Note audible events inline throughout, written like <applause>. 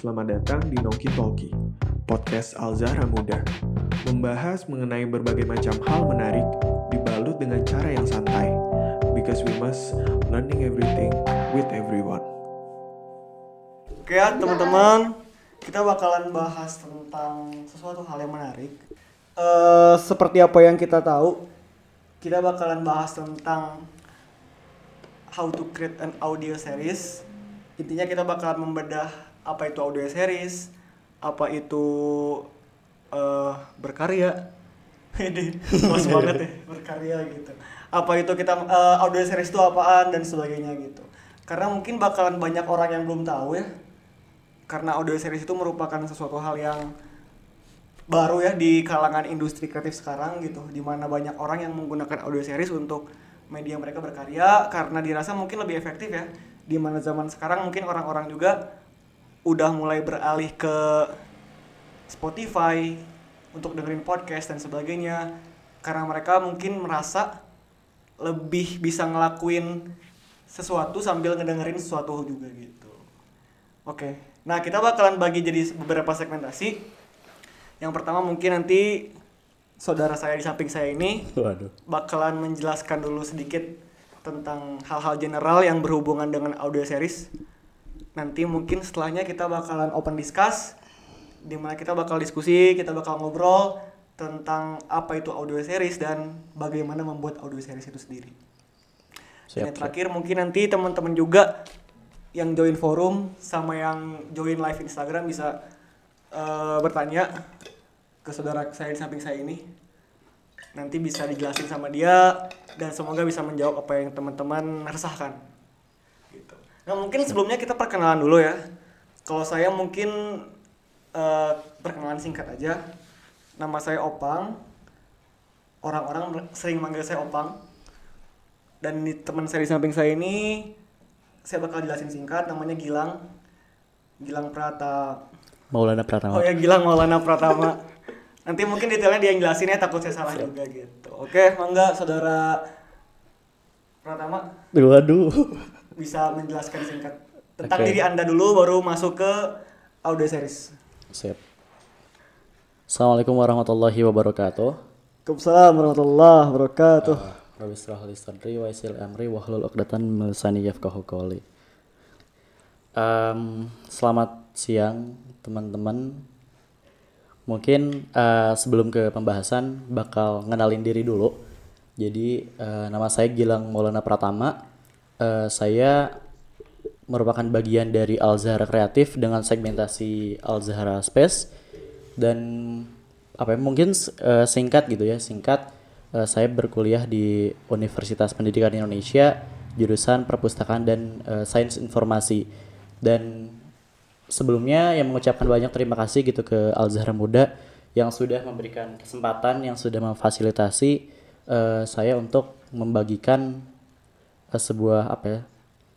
Selamat datang di Noki Talki, podcast Al-Zahra Muda. Membahas mengenai berbagai macam hal menarik, dibalut dengan cara yang santai. Because we must learning everything with everyone. Oke ya teman-teman, kita bakalan bahas tentang sesuatu hal yang menarik. Eh seperti apa yang kita tahu, kita bakalan bahas tentang how to create an audio series. Intinya kita bakalan membedah apa itu audio series, apa itu eh berkarya. <laughs> Ini mas banget ya berkarya gitu. Apa itu kita eh, audio series itu apaan dan sebagainya gitu. Karena mungkin bakalan banyak orang yang belum tahu ya. Karena audio series itu merupakan sesuatu hal yang baru ya di kalangan industri kreatif sekarang gitu di mana banyak orang yang menggunakan audio series untuk media mereka berkarya karena dirasa mungkin lebih efektif ya di mana zaman sekarang mungkin orang-orang juga udah mulai beralih ke Spotify untuk dengerin podcast dan sebagainya karena mereka mungkin merasa lebih bisa ngelakuin sesuatu sambil ngedengerin sesuatu juga gitu oke nah kita bakalan bagi jadi beberapa segmentasi yang pertama mungkin nanti saudara saya di samping saya ini Waduh. bakalan menjelaskan dulu sedikit tentang hal-hal general yang berhubungan dengan audio series. Nanti mungkin setelahnya kita bakalan open discuss di mana kita bakal diskusi, kita bakal ngobrol tentang apa itu audio series dan bagaimana membuat audio series itu sendiri. Dan yang Siap, terakhir mungkin nanti teman-teman juga yang join forum sama yang join live Instagram bisa eh, bertanya ke saudara saya di samping saya ini. Nanti bisa dijelasin sama dia dan semoga bisa menjawab apa yang teman-teman resahkan. Nah mungkin sebelumnya kita perkenalan dulu ya. Kalau saya mungkin eh, perkenalan singkat aja. Nama saya Opang. Orang-orang sering manggil saya Opang. Dan teman saya di samping saya ini saya bakal jelasin singkat namanya Gilang. Gilang Prata. Maulana Pratama. Oh ya Gilang Maulana Pratama. Nanti mungkin detailnya dia yang jelasin ya takut saya salah juga gitu. Oke, mangga saudara Pratama Waduh. Bisa menjelaskan singkat tentang Oke. diri Anda dulu baru masuk ke audio series. Siap. Assalamualaikum warahmatullahi wabarakatuh. Waalaikumsalam warahmatullahi wabarakatuh. Rabbi israh li sadri wa yassir li amri wahlul 'uqdatan min lisani yafqahu qawli. Em, selamat siang teman-teman. Mungkin eh, sebelum ke pembahasan bakal ngenalin diri dulu. Jadi eh, nama saya Gilang Maulana Pratama. Eh, saya merupakan bagian dari Al Zahra Kreatif dengan segmentasi Al Zahra Space. Dan apa ya mungkin eh, singkat gitu ya singkat eh, saya berkuliah di Universitas Pendidikan Indonesia jurusan perpustakaan dan eh, sains informasi. Dan sebelumnya yang mengucapkan banyak terima kasih gitu ke Al Zahra Muda yang sudah memberikan kesempatan yang sudah memfasilitasi eh, saya untuk membagikan sebuah apa ya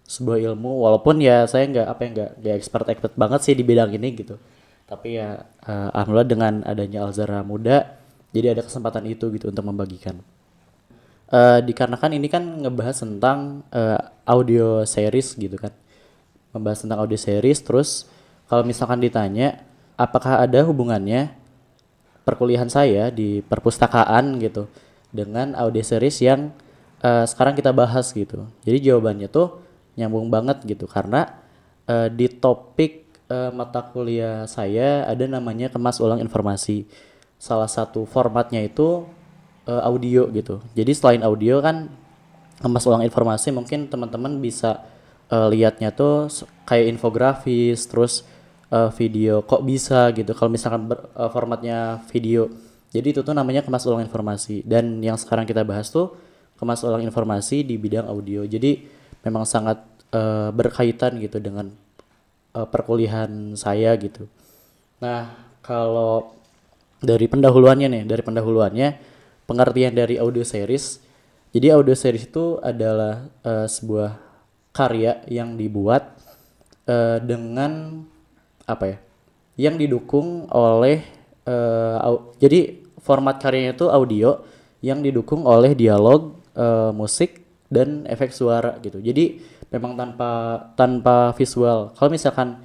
sebuah ilmu walaupun ya saya nggak apa ya nggak nggak expert expert banget sih di bidang ini gitu. Tapi ya eh, alhamdulillah dengan adanya Alzara muda jadi ada kesempatan itu gitu untuk membagikan. Eh, dikarenakan ini kan ngebahas tentang eh, audio series gitu kan. Membahas tentang audio series terus kalau misalkan ditanya apakah ada hubungannya perkuliahan saya di perpustakaan gitu dengan audio series yang eh, sekarang kita bahas gitu. Jadi jawabannya tuh nyambung banget gitu karena eh, di topik eh, mata kuliah saya ada namanya kemas ulang informasi. Salah satu formatnya itu eh, audio gitu. Jadi selain audio kan kemas ulang informasi mungkin teman-teman bisa eh, lihatnya tuh kayak infografis terus video kok bisa gitu kalau misalkan ber- formatnya video jadi itu tuh namanya kemas ulang informasi dan yang sekarang kita bahas tuh kemas ulang informasi di bidang audio jadi memang sangat eh, berkaitan gitu dengan eh, perkuliahan saya gitu nah kalau dari pendahuluannya nih dari pendahuluannya pengertian dari audio series jadi audio series itu adalah eh, sebuah karya yang dibuat eh, dengan apa ya? Yang didukung oleh eh, au- jadi format karyanya itu audio yang didukung oleh dialog, eh, musik dan efek suara gitu. Jadi memang tanpa tanpa visual. Kalau misalkan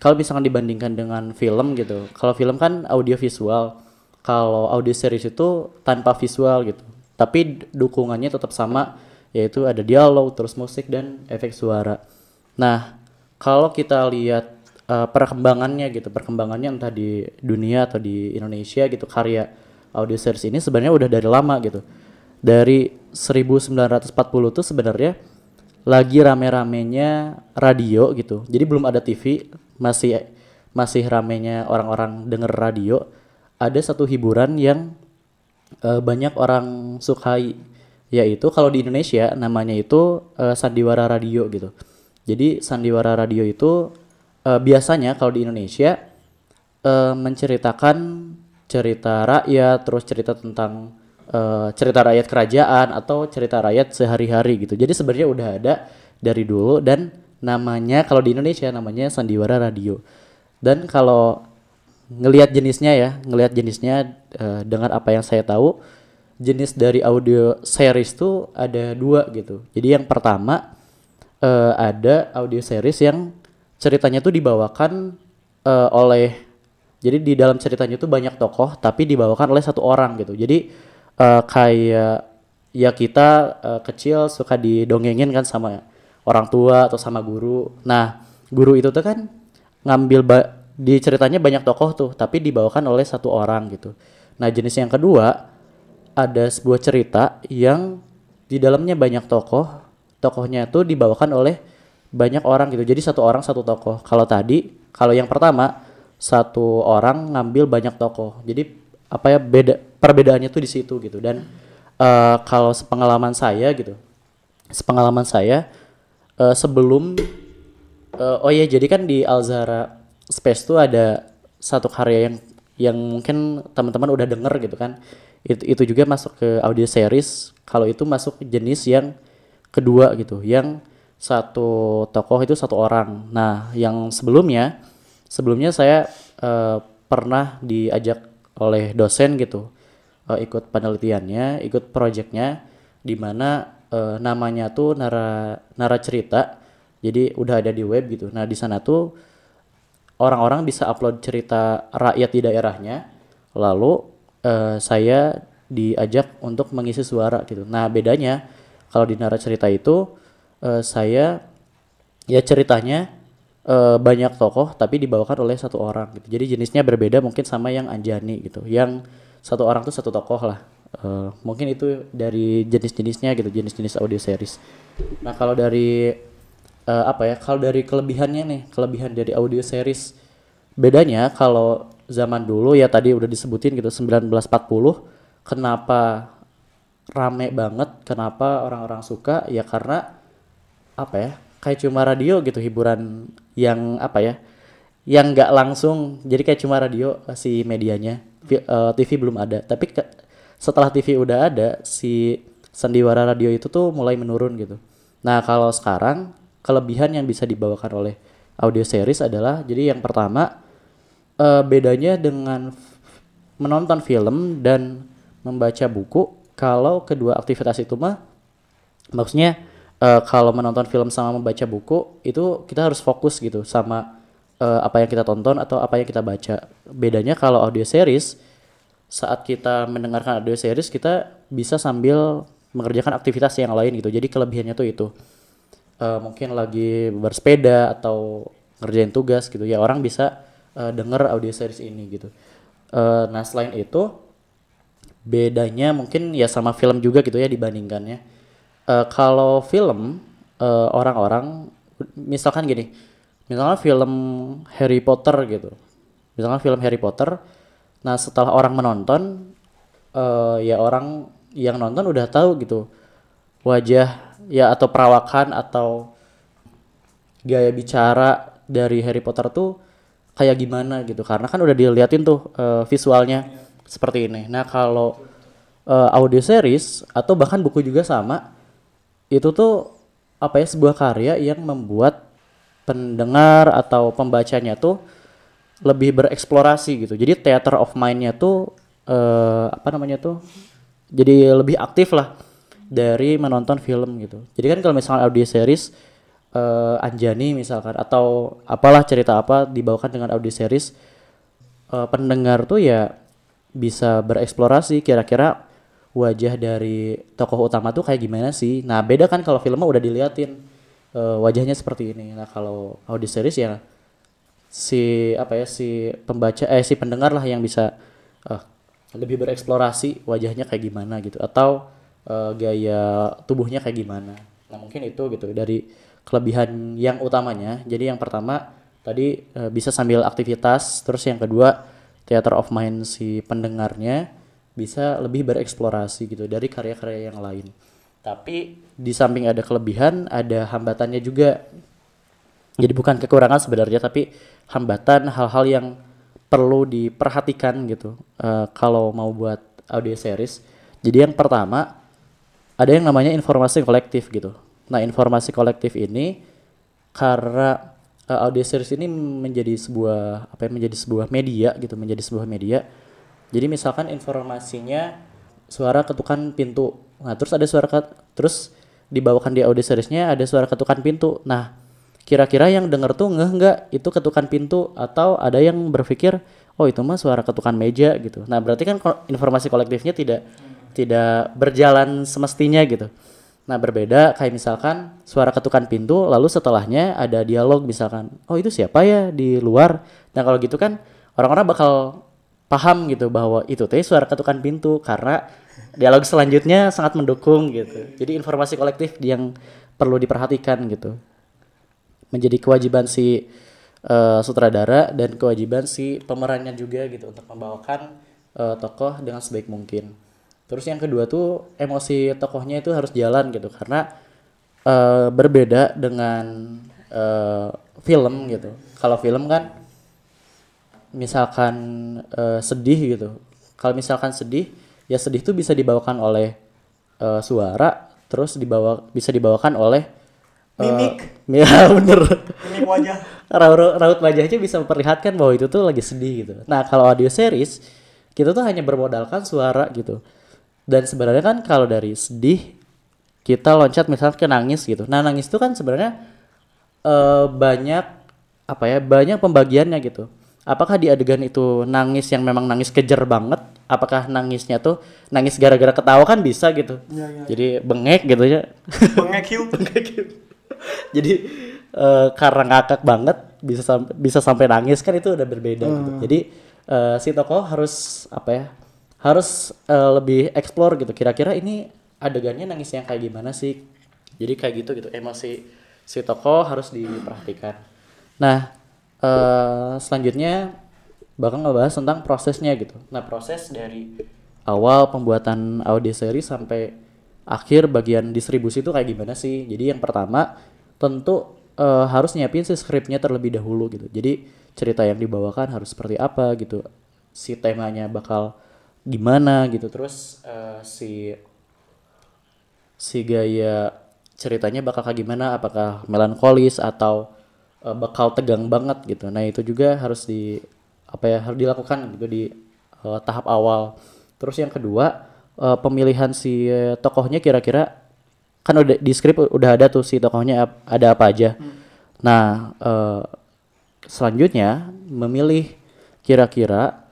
kalau misalkan dibandingkan dengan film gitu kalau film kan audio visual kalau audio series itu tanpa visual gitu tapi dukungannya tetap sama yaitu ada dialog terus musik dan efek suara nah kalau kita lihat uh, perkembangannya gitu perkembangannya entah di dunia atau di Indonesia gitu karya audio series ini sebenarnya udah dari lama gitu dari 1940 tuh sebenarnya lagi rame-ramenya radio gitu. Jadi belum ada TV masih masih ramenya orang-orang denger radio. Ada satu hiburan yang uh, banyak orang sukai yaitu kalau di Indonesia namanya itu uh, sandiwara radio gitu. Jadi sandiwara radio itu uh, biasanya kalau di Indonesia uh, menceritakan cerita rakyat terus cerita tentang uh, cerita rakyat kerajaan atau cerita rakyat sehari-hari gitu. Jadi sebenarnya udah ada dari dulu dan namanya kalau di Indonesia namanya sandiwara radio. Dan kalau ngelihat jenisnya ya ngelihat jenisnya uh, dengan apa yang saya tahu jenis dari audio series tuh ada dua gitu. Jadi yang pertama uh, ada audio series yang ceritanya tuh dibawakan uh, oleh jadi di dalam ceritanya tuh banyak tokoh tapi dibawakan oleh satu orang gitu. Jadi uh, kayak ya kita uh, kecil suka didongengin kan sama orang tua atau sama guru. Nah, guru itu tuh kan ngambil di ceritanya banyak tokoh tuh, tapi dibawakan oleh satu orang gitu. Nah, jenis yang kedua ada sebuah cerita yang di dalamnya banyak tokoh, tokohnya tuh dibawakan oleh banyak orang gitu. Jadi satu orang satu tokoh. Kalau tadi, kalau yang pertama satu orang ngambil banyak tokoh. Jadi apa ya beda perbedaannya tuh di situ gitu. Dan uh, kalau sepengalaman saya gitu, sepengalaman saya uh, sebelum uh, oh ya jadi kan di Alzara Space tuh ada satu karya yang yang mungkin teman-teman udah denger gitu kan. Itu itu juga masuk ke audio series. Kalau itu masuk jenis yang kedua gitu yang satu tokoh itu satu orang. Nah yang sebelumnya sebelumnya saya uh, pernah diajak oleh dosen gitu uh, ikut penelitiannya ikut proyeknya di mana uh, namanya tuh nara nara cerita jadi udah ada di web gitu. Nah di sana tuh orang-orang bisa upload cerita rakyat di daerahnya lalu uh, saya diajak untuk mengisi suara gitu. Nah bedanya kalau di nara cerita itu uh, saya ya ceritanya uh, banyak tokoh tapi dibawakan oleh satu orang gitu jadi jenisnya berbeda mungkin sama yang Anjani gitu yang satu orang tuh satu tokoh lah Uh, mungkin itu dari jenis-jenisnya gitu, jenis-jenis audio series. Nah, kalau dari uh, apa ya? Kalau dari kelebihannya nih, kelebihan dari audio series bedanya kalau zaman dulu ya tadi udah disebutin gitu 1940 kenapa rame banget, kenapa orang-orang suka ya karena apa ya? Kayak cuma radio gitu hiburan yang apa ya? Yang nggak langsung, jadi kayak cuma radio si medianya. TV eh, belum ada, tapi ke, setelah TV udah ada si sandiwara radio itu tuh mulai menurun gitu. Nah kalau sekarang kelebihan yang bisa dibawakan oleh audio series adalah jadi yang pertama uh, bedanya dengan menonton film dan membaca buku kalau kedua aktivitas itu mah maksudnya uh, kalau menonton film sama membaca buku itu kita harus fokus gitu sama uh, apa yang kita tonton atau apa yang kita baca. Bedanya kalau audio series saat kita mendengarkan audio series kita bisa sambil mengerjakan aktivitas yang lain gitu. Jadi kelebihannya tuh itu. Uh, mungkin lagi bersepeda atau ngerjain tugas gitu ya orang bisa uh, denger audio series ini gitu. Uh, nah selain itu bedanya mungkin ya sama film juga gitu ya dibandingkannya uh, kalau film orang-orang uh, misalkan gini misalnya film Harry Potter gitu misalnya film Harry Potter Nah setelah orang menonton, uh, ya orang yang nonton udah tahu gitu wajah ya atau perawakan atau gaya bicara dari Harry Potter tuh kayak gimana gitu karena kan udah diliatin tuh uh, visualnya seperti ini. Nah kalau uh, audio series atau bahkan buku juga sama itu tuh apa ya sebuah karya yang membuat pendengar atau pembacanya tuh lebih bereksplorasi gitu. Jadi theater of mind-nya tuh uh, apa namanya tuh jadi lebih aktif lah dari menonton film gitu. Jadi kan kalau misalnya audio series eh, Anjani misalkan atau apalah cerita apa dibawakan dengan audio series eh, pendengar tuh ya bisa bereksplorasi kira-kira wajah dari tokoh utama tuh kayak gimana sih. Nah, beda kan kalau filmnya udah diliatin eh, wajahnya seperti ini. Nah, kalau audio series ya si apa ya si pembaca eh si pendengar lah yang bisa eh, lebih bereksplorasi wajahnya kayak gimana gitu atau eh, gaya tubuhnya kayak gimana. Nah, mungkin itu gitu dari kelebihan yang utamanya. Jadi yang pertama tadi eh, bisa sambil aktivitas, terus yang kedua theater of mind si pendengarnya bisa lebih bereksplorasi gitu dari karya-karya yang lain. Tapi di samping ada kelebihan, ada hambatannya juga. Jadi bukan kekurangan sebenarnya, tapi hambatan hal-hal yang perlu diperhatikan gitu. eh, kalau mau buat audio series. Jadi yang pertama ada yang namanya informasi kolektif gitu. Nah informasi kolektif ini karena eh, audio series ini menjadi sebuah apa ya menjadi sebuah media gitu, menjadi sebuah media. Jadi misalkan informasinya suara ketukan pintu. Nah, terus ada suara ket- terus dibawakan di audio seriesnya ada suara ketukan pintu. Nah, kira-kira yang denger tuh ngeh nggak itu ketukan pintu atau ada yang berpikir oh itu mah suara ketukan meja gitu. Nah, berarti kan informasi kolektifnya tidak tidak berjalan semestinya gitu. Nah, berbeda kayak misalkan suara ketukan pintu lalu setelahnya ada dialog misalkan, oh itu siapa ya di luar. Nah, kalau gitu kan orang-orang bakal paham gitu bahwa itu teh suara ketukan pintu karena dialog selanjutnya sangat mendukung gitu. Jadi informasi kolektif yang perlu diperhatikan gitu. Menjadi kewajiban si eh, sutradara dan kewajiban si pemerannya juga gitu untuk membawakan eh, tokoh dengan sebaik mungkin. Terus yang kedua tuh emosi tokohnya itu harus jalan gitu karena eh, berbeda dengan eh, film gitu. Kalau film kan misalkan eh, sedih gitu. Kalau misalkan sedih, ya sedih tuh bisa dibawakan oleh eh, suara, terus dibawa bisa dibawakan oleh eh, Mimik. <laughs> ya bener. Mimik wajah. raut, raut wajahnya bisa memperlihatkan bahwa itu tuh lagi sedih gitu. Nah kalau audio series kita tuh hanya bermodalkan suara gitu. Dan sebenarnya kan kalau dari sedih kita loncat misalnya ke nangis gitu. Nah nangis itu kan sebenarnya eh, banyak apa ya banyak pembagiannya gitu. Apakah di adegan itu nangis yang memang nangis kejer banget? Apakah nangisnya tuh nangis gara-gara ketawa kan bisa gitu. Iya, iya. Jadi bengek gitu ya. Bengek hiu. <laughs> jadi eh, karena ngakak banget bisa sampai bisa sampai nangis kan itu udah berbeda gitu. Jadi eh, si tokoh harus apa ya? Harus eh, lebih explore gitu. Kira-kira ini adegannya nangis yang kayak gimana sih? Jadi kayak gitu gitu. Emosi si tokoh harus diperhatikan. Nah, eh, selanjutnya bakal ngebahas tentang prosesnya gitu. Nah, proses dari awal pembuatan audio series sampai akhir bagian distribusi itu kayak gimana sih? Jadi yang pertama tentu eh, harus nyiapin si skripnya terlebih dahulu gitu. Jadi cerita yang dibawakan harus seperti apa gitu. Si temanya bakal gimana gitu. Terus eh, si si gaya ceritanya bakal kayak gimana? Apakah melankolis atau eh, bakal tegang banget gitu. Nah, itu juga harus di apa ya harus dilakukan gitu di eh, tahap awal. Terus yang kedua eh, pemilihan si tokohnya kira-kira kan udah di skrip udah ada tuh si tokohnya ada apa aja. Nah eh, selanjutnya memilih kira-kira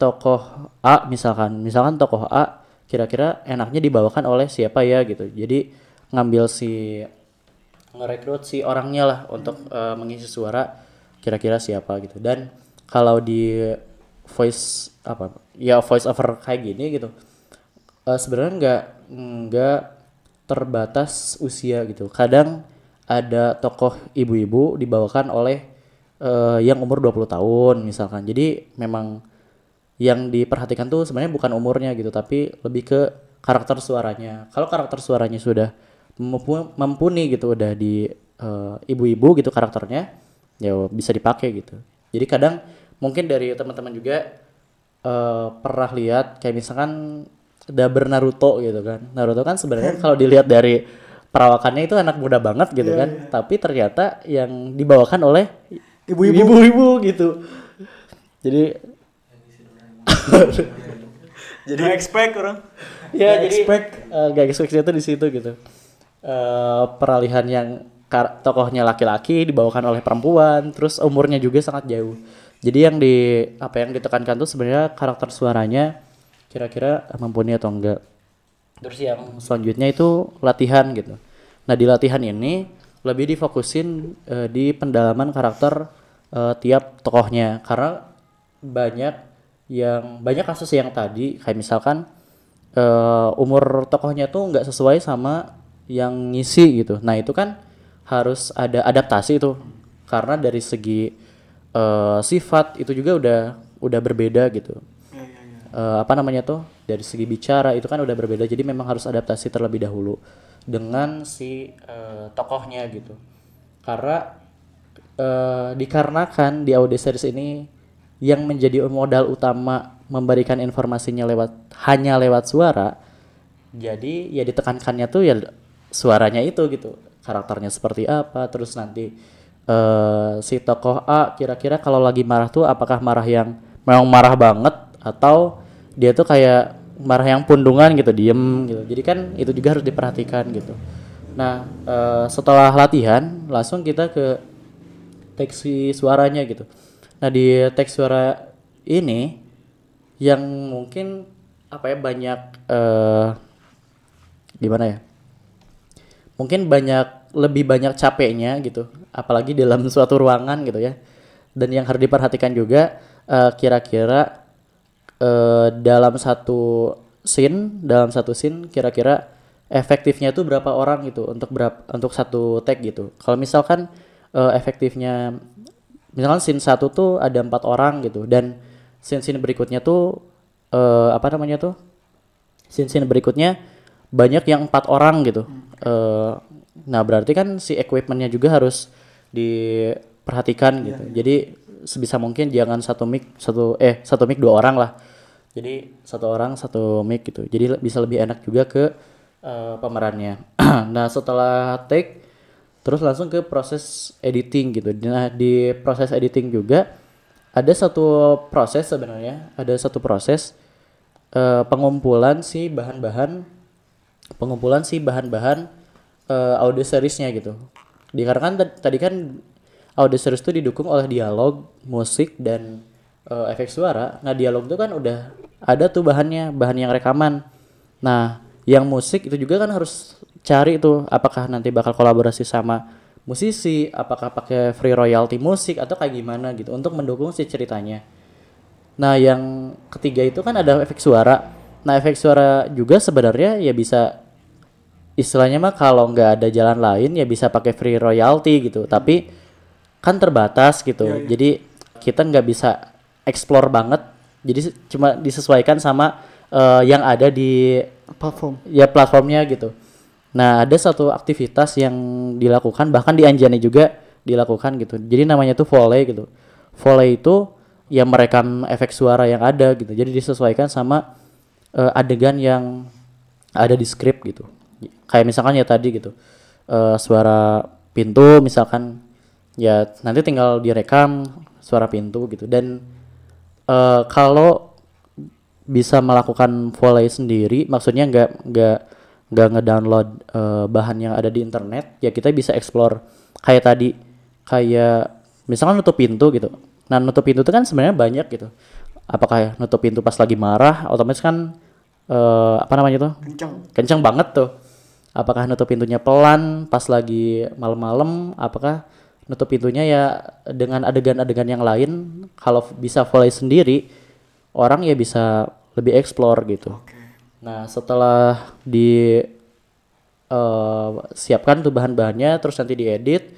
tokoh A misalkan misalkan tokoh A kira-kira enaknya dibawakan oleh siapa ya gitu. Jadi ngambil si ngerekrut si orangnya lah untuk eh, mengisi suara kira-kira siapa gitu. Dan kalau di voice apa ya voice over kayak gini gitu eh, sebenarnya nggak nggak terbatas usia gitu. Kadang ada tokoh ibu-ibu dibawakan oleh eh, yang umur 20 tahun misalkan. Jadi memang yang diperhatikan tuh sebenarnya bukan umurnya gitu tapi lebih ke karakter suaranya. Kalau karakter suaranya sudah mumpuni gitu udah di eh, ibu-ibu gitu karakternya ya bisa dipakai gitu jadi kadang mungkin dari teman-teman juga eh, pernah lihat kayak misalkan Daber Naruto gitu kan Naruto kan sebenarnya <laughs> kalau dilihat dari perawakannya itu anak muda banget gitu kan tapi ternyata yang dibawakan oleh Ibu-ibu. ibu-ibu gitu jadi Jadi expect orang. ya jadi expect. eh, gak expect itu di situ gitu Eh, peralihan yang tokohnya laki-laki dibawakan oleh perempuan terus umurnya juga sangat jauh. Jadi yang di apa yang ditekankan tuh sebenarnya karakter suaranya kira-kira mumpuni atau enggak. Terus yang selanjutnya itu latihan gitu. Nah di latihan ini lebih difokusin eh, di pendalaman karakter eh, tiap tokohnya. Karena banyak yang banyak kasus yang tadi kayak misalkan eh, umur tokohnya tuh nggak sesuai sama yang ngisi gitu. Nah itu kan harus ada adaptasi itu karena dari segi eh, sifat itu juga udah udah berbeda gitu. Eh, apa namanya tuh dari segi bicara itu kan udah berbeda jadi memang harus adaptasi terlebih dahulu dengan si eh, tokohnya gitu. Karena eh, dikarenakan di audio series ini yang menjadi modal utama memberikan informasinya lewat hanya lewat suara jadi ya ditekankannya tuh ya suaranya itu gitu. Karakternya seperti apa terus nanti eh si tokoh A kira-kira kalau lagi marah tuh apakah marah yang memang marah banget atau dia tuh kayak marah yang pundungan gitu diem gitu. Jadi kan itu juga harus diperhatikan gitu. Nah eh, setelah latihan langsung kita ke teks suaranya gitu. Nah di teks suara ini yang mungkin apa ya banyak eh gimana ya mungkin banyak lebih banyak capeknya gitu apalagi dalam <laughs> suatu ruangan gitu ya. Dan yang harus diperhatikan juga eh, kira-kira eh, dalam satu scene dalam satu scene kira-kira efektifnya itu berapa orang gitu untuk berapa untuk satu tag gitu. Kalau misalkan eh, efektifnya misalkan scene satu tuh ada empat orang gitu dan scene scene berikutnya tuh eh, apa namanya tuh? Scene scene berikutnya banyak yang empat orang gitu Eh, nah berarti kan si equipmentnya juga harus diperhatikan gitu. jadi sebisa mungkin jangan satu mic satu eh satu mic dua orang lah. Jadi satu orang satu mic gitu. Jadi bisa lebih enak juga ke eh, pemerannya. <clears throat> Nah setelah take terus langsung ke proses editing gitu. Nah di proses editing juga ada satu proses sebenarnya. Ada satu proses eh, pengumpulan si bahan-bahan pengumpulan si bahan-bahan eh, audio seriesnya gitu. Dikarenakan tad- tadi kan audio series itu didukung oleh dialog, musik dan eh, efek suara. Nah, dialog itu kan udah ada tuh bahannya, bahan yang rekaman. Nah, yang musik itu juga kan harus cari tuh apakah nanti bakal kolaborasi sama musisi, apakah pakai free royalty musik atau kayak gimana gitu untuk mendukung si ceritanya. Nah, yang ketiga itu kan ada efek suara. Nah, efek suara juga sebenarnya ya bisa istilahnya mah kalau nggak ada jalan lain ya bisa pakai free royalty gitu. Tapi kan terbatas gitu. Jadi kita nggak bisa explore banget. Jadi cuma disesuaikan sama eh, yang ada di platform ya platformnya gitu. Nah, ada satu aktivitas yang dilakukan bahkan di Anjani juga dilakukan gitu. Jadi namanya tuh volley gitu. Volley itu ya merekam efek suara yang ada gitu. Jadi disesuaikan sama eh, adegan yang ada di skrip gitu. Kayak misalkan ya tadi gitu. eh, suara pintu misalkan ya nanti tinggal direkam suara pintu gitu dan eh, kalau bisa melakukan volley sendiri maksudnya nggak nggak nggak ngedownload eh, bahan yang ada di internet ya kita bisa explore kayak tadi kayak misalkan nutup pintu gitu nah nutup pintu itu kan sebenarnya banyak gitu apakah nutup pintu pas lagi marah otomatis kan eh, apa namanya tuh? Kencang kencang banget tuh. Apakah nutup pintunya pelan pas lagi malam-malam? Apakah nutup pintunya ya dengan adegan-adegan yang lain? Kalau bisa volley sendiri orang ya bisa lebih explore gitu. Nah setelah di eh, siapkan tuh bahan-bahannya terus nanti diedit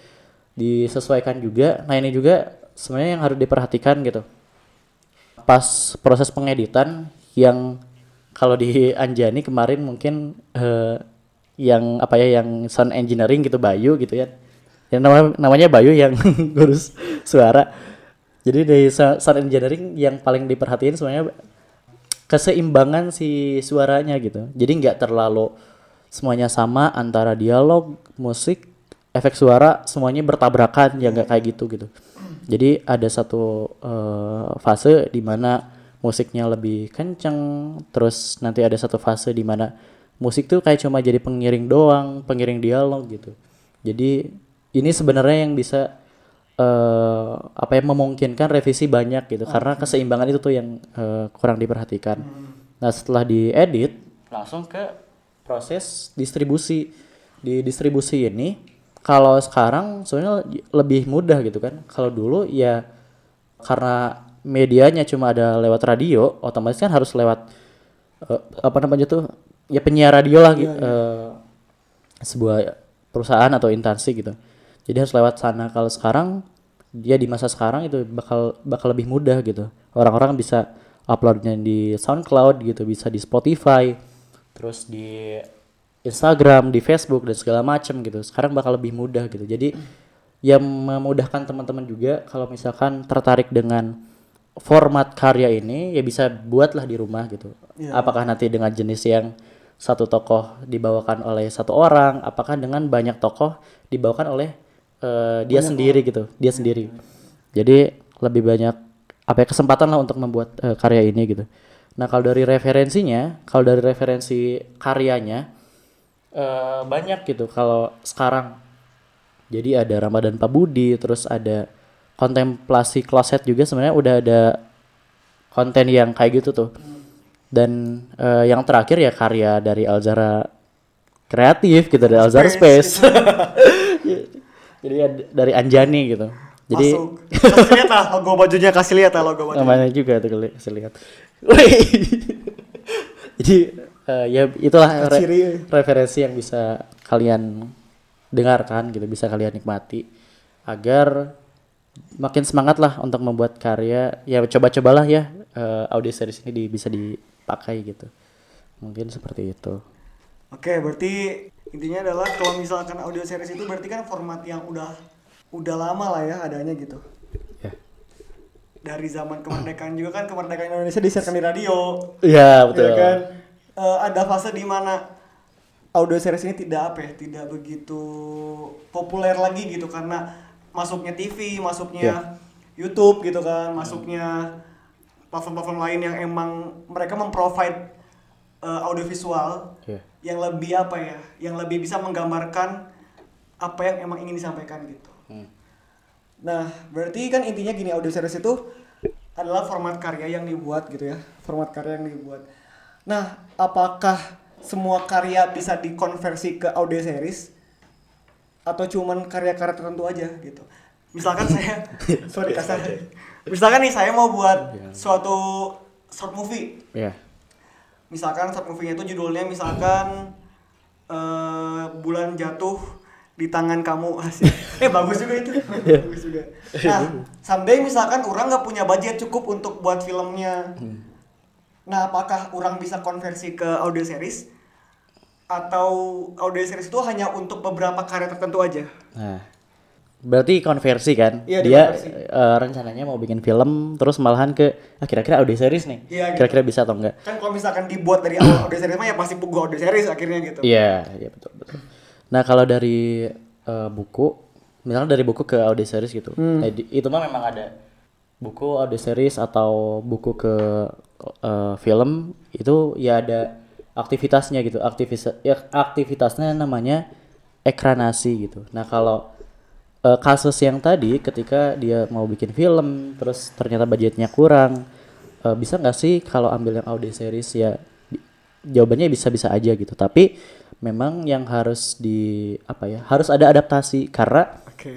disesuaikan juga. Nah ini juga sebenarnya yang harus diperhatikan gitu. Pas proses pengeditan yang kalau di Anjani kemarin mungkin eh, yang apa ya yang sound engineering gitu Bayu gitu ya. Yang nama, namanya Bayu yang <laughs> ngurus suara. Jadi dari sound engineering yang paling diperhatiin sebenarnya keseimbangan si suaranya gitu. Jadi nggak terlalu semuanya sama antara dialog musik efek suara semuanya bertabrakan ya nggak kayak gitu gitu. Jadi ada satu eh, fase di mana musiknya lebih kenceng terus nanti ada satu fase di mana musik tuh kayak cuma jadi pengiring doang pengiring dialog gitu jadi ini sebenarnya yang bisa eh apa ya memungkinkan revisi banyak gitu karena keseimbangan itu tuh yang eh, kurang diperhatikan. Nah, setelah diedit langsung ke proses distribusi. Di distribusi ini kalau sekarang sebenarnya lebih mudah gitu kan. Kalau dulu ya karena medianya cuma ada lewat radio, otomatis kan harus lewat eh, apa namanya tuh ya penyiar radio lah gitu. eh, sebuah perusahaan atau instansi gitu. Jadi harus lewat sana. Kalau sekarang dia di masa sekarang itu bakal bakal lebih mudah gitu. Orang-orang bisa uploadnya di SoundCloud gitu, bisa di Spotify, terus di Instagram, di Facebook dan segala macam gitu. Sekarang bakal lebih mudah gitu. Jadi yang memudahkan teman-teman juga kalau misalkan tertarik dengan format karya ini ya bisa buatlah di rumah gitu. Apakah nanti dengan jenis yang satu tokoh dibawakan oleh satu orang, apakah dengan banyak tokoh dibawakan oleh eh, dia sendiri gitu, dia sendiri. Jadi lebih banyak apa ya kesempatan lah untuk membuat eh, karya ini gitu. Nah kalau dari referensinya, kalau dari referensi karyanya eh, banyak gitu. Kalau sekarang jadi ada Ramadan Pak Budi, terus ada kontemplasi kloset juga sebenarnya udah ada konten yang kayak gitu tuh. Dan eh, yang terakhir ya karya dari Alzara kreatif gitu dari Alzara Space. <laughs> Jadi ya dari Anjani gitu. Jadi. Kasih lihat lah logo bajunya, kasih lihat lah logo bajunya. namanya juga tuh kali saya lihat. <laughs> Jadi eh, ya itulah re- Ciri. referensi yang bisa kalian dengarkan gitu, bisa kalian nikmati agar makin semangat lah untuk membuat karya. Ya coba-cobalah ya eh, audio series ini di- bisa dipakai gitu. Mungkin seperti itu. Oke, berarti intinya adalah kalau misalkan audio series itu berarti kan format yang udah udah lama lah ya adanya gitu. Ya. Dari zaman kemerdekaan juga kan kemerdekaan Indonesia disiarkan di radio. Iya, betul. Ya kan? Eh, ada fase di mana audio series ini tidak apa ya, tidak begitu populer lagi gitu karena masuknya TV, masuknya Ya. YouTube gitu kan, masuknya platform-platform lain yang emang mereka memprovide eh, audiovisual Iya. yang lebih apa ya, yang lebih bisa menggambarkan apa yang emang ingin disampaikan gitu. Hmm. Nah, berarti kan intinya gini audio series itu adalah format karya yang dibuat gitu ya, format karya yang dibuat. Nah, apakah semua karya bisa dikonversi ke audio series atau cuman karya-karya tertentu aja gitu? Misalkan saya, <laughs> sorry kasar. Misalkan nih saya mau buat suatu short movie, Iya. misalkan short movie-nya itu judulnya misalkan eh, bulan jatuh di tangan kamu. <laughs> Asik. eh bagus juga itu. <laughs> Bagus juga. Nah someday misalkan orang nggak punya budget cukup untuk buat filmnya. Nah apakah orang bisa konversi ke audio series atau audio series itu hanya untuk beberapa karya tertentu aja Nah, berarti konversi kan? Iya, Dia eh, rencananya mau bikin film, terus malahan ke ah, kira-kira audio series nih. Iya, gitu. Kira-kira bisa atau enggak? kan kalau misalkan dibuat dari awal audio series mah ya pasti gua audio series akhirnya gitu Iya, iya betul betul. Nah kalau dari eh, buku, misalnya dari buku ke audio series gitu, Hmm. nah, di- itu mah memang ada buku audio series atau buku ke eh, film itu ya ada aktivitasnya gitu, aktivis ya aktivitasnya namanya ekranasi gitu. Nah kalau eh, kasus yang tadi ketika dia mau bikin film, terus ternyata budgetnya kurang, eh, bisa nggak sih kalau ambil yang audio series ya jawabannya bisa-bisa aja gitu. Tapi memang yang harus di apa ya harus ada adaptasi. Karena oke.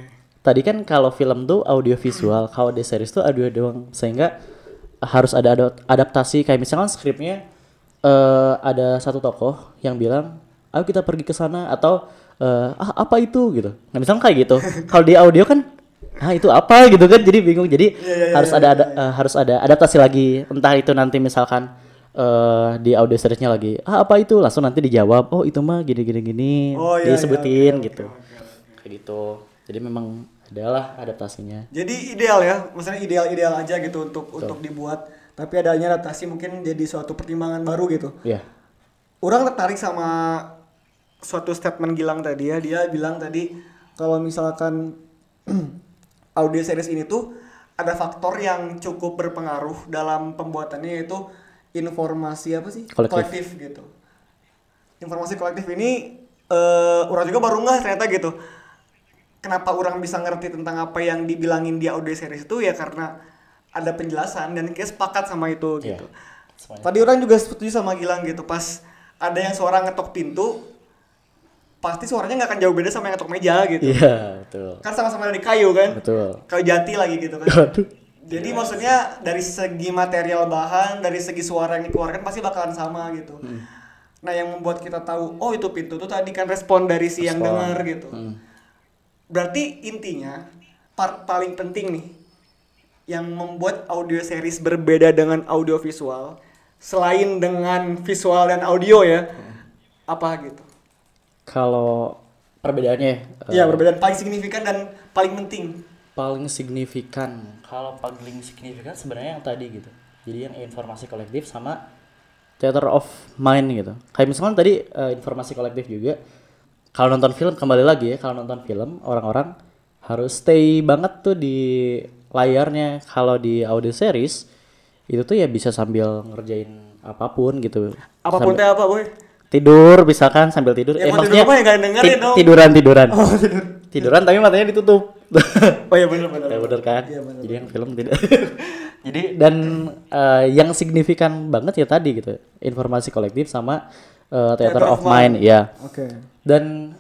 tadi kan kalau film tuh audio visual kalau audio series tuh audio doang. Sehingga harus ada ada- adaptasi. Kayak misalkan skripnya eh, ada satu tokoh yang bilang ayo kita pergi ke sana atau eh, ah apa itu? gitu. Nah misalkan kayak gitu. <laughs> Kalau di audio kan ah itu apa? gitu kan jadi bingung. Jadi harus ada ada eh, harus ada adaptasi lagi. Entah itu nanti misalkan eh di audio seriesnya lagi ah apa itu? Langsung nanti dijawab oh itu mah gini gini gini. Oh, iya, iya, disebutin oke, gitu. oke, oke, kayak gitu. Jadi memang adalah adaptasinya. Jadi ideal ya, maksudnya ideal-ideal aja gitu untuk untuk dibuat. Tapi adanya adaptasi mungkin jadi suatu pertimbangan baru gitu. ya Orang tertarik sama suatu statement Gilang tadi ya. Dia bilang tadi kalau misalkan <clears throat> audio series ini tuh ada faktor yang cukup berpengaruh dalam pembuatannya yaitu informasi apa sih? Kolektif. gitu. Informasi kolektif ini eh orang juga baru nggak ternyata gitu kenapa orang bisa ngerti tentang apa yang dibilangin di audio series itu ya karena ada penjelasan dan kita sepakat sama itu Iya, gitu. semuanya. Tadi orang juga setuju sama Gilang gitu pas ada yang suara ngetok pintu pasti suaranya nggak akan jauh beda sama yang ngetok meja gitu. Iya, betul. Kan sama-sama dari kayu kan? Betul. Kayu jati lagi gitu kan. Jadi maksudnya dari segi material bahan, dari segi suara yang dikeluarkan pasti bakalan sama gitu. Hmm. Nah yang membuat kita tahu, oh itu pintu tuh tadi kan respon dari si yang Respon. dengar gitu. Hmm. Berarti intinya part paling penting nih yang membuat audio series berbeda dengan audio visual selain dengan visual dan audio ya apa gitu? Kalau perbedaannya eh, Iya perbedaan paling signifikan dan paling penting. paling signifikan kalau paling signifikan sebenarnya yang tadi gitu jadi yang informasi kolektif sama theater of mind gitu kayak misalkan tadi eh, informasi kolektif juga kalau nonton film kembali lagi ya kalau nonton film orang-orang harus stay banget tuh di layarnya kalau di audio series itu tuh ya bisa sambil ngerjain apa pun gitu Apa pun teh apa boy? tidur misalkan sambil tidur Ya, mau tidur mah ya dengerin dong. tiduran tiduran tiduran tapi matanya ditutup <laughs> Oh iya benar benar. Ya bener kan? Iya, bener, Jadi yang film tidak. <laughs> Jadi dan eh, yang signifikan banget ya tadi gitu. Informasi kolektif sama eh, theater, of, mind, ya. Oke. Dan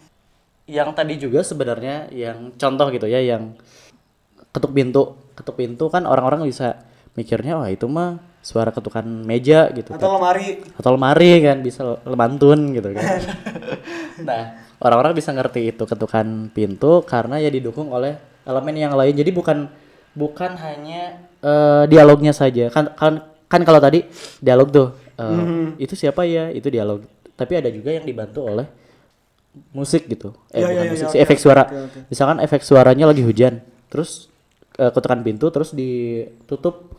yang tadi juga sebenarnya yang contoh gitu ya yang ketuk pintu, ketuk pintu kan orang-orang bisa mikirnya wah itu mah suara ketukan meja gitu Atau lemari. atau lemari kan bisa lemantun gitu kan. <laughs> nah, orang-orang bisa ngerti itu ketukan pintu karena ya didukung oleh elemen yang lain. Jadi bukan bukan hanya eh, dialognya saja. Kan kan kan kalau tadi dialog tuh eh, itu siapa ya? Itu dialog. Tapi ada juga yang dibantu oleh musik gitu. Eh Iya, bukan iya, musik iya, sih, oke, efek suara. oke, oke. Misalkan efek suaranya lagi hujan, terus eh, ketukan pintu terus ditutup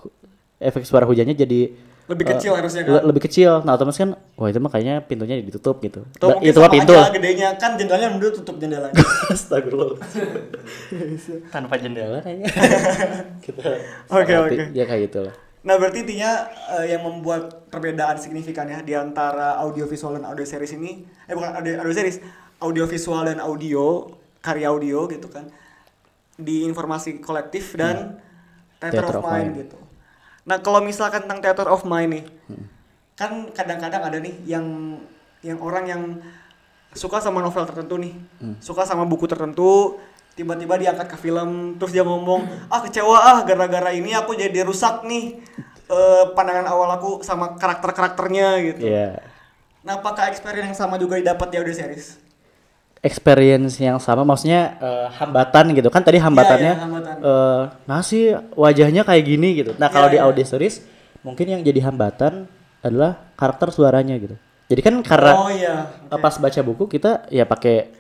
efek suara hujannya jadi Lebih eh, kecil harusnya le- kan. lebih kecil. Nah, otomatis kan wah itu mah kayaknya pintunya ditutup gitu. Atau Nah, itu mah pintu. aja gedenya kan jendelanya dulu tutup jendelanya. <laughs> Astagfirullah. <laughs> Tanpa jendela kayaknya. <laughs> Kita Oke, oke. Ya kayak gitu lah. Nah berarti intinya eh, yang membuat perbedaan signifikan ya di antara audio visual dan audio series ini, eh bukan audio, audio series, audio visual dan audio, karya audio gitu kan, di informasi kolektif dan theater, Theater of, of mind, mind. gitu. Nah kalau misalkan tentang theater of mind nih, Hmm. kan kadang-kadang ada nih yang yang orang yang suka sama novel tertentu nih, Hmm. suka sama buku tertentu, tiba-tiba diangkat ke film, terus dia ngomong, ah kecewa ah gara-gara ini aku jadi rusak nih eh, pandangan awal aku sama karakter-karakternya gitu. Iya. Nah apakah experience yang sama juga didapat di audio series? Experience yang sama maksudnya eh, hambatan gitu kan tadi hambatannya Iya, iya, hambatan. eh, nah sih wajahnya kayak gini gitu. Nah, kalau Iya, di iya. audio series mungkin yang jadi hambatan adalah karakter suaranya gitu. Jadi kan karena oh iya. Eh, pas baca buku kita ya pakai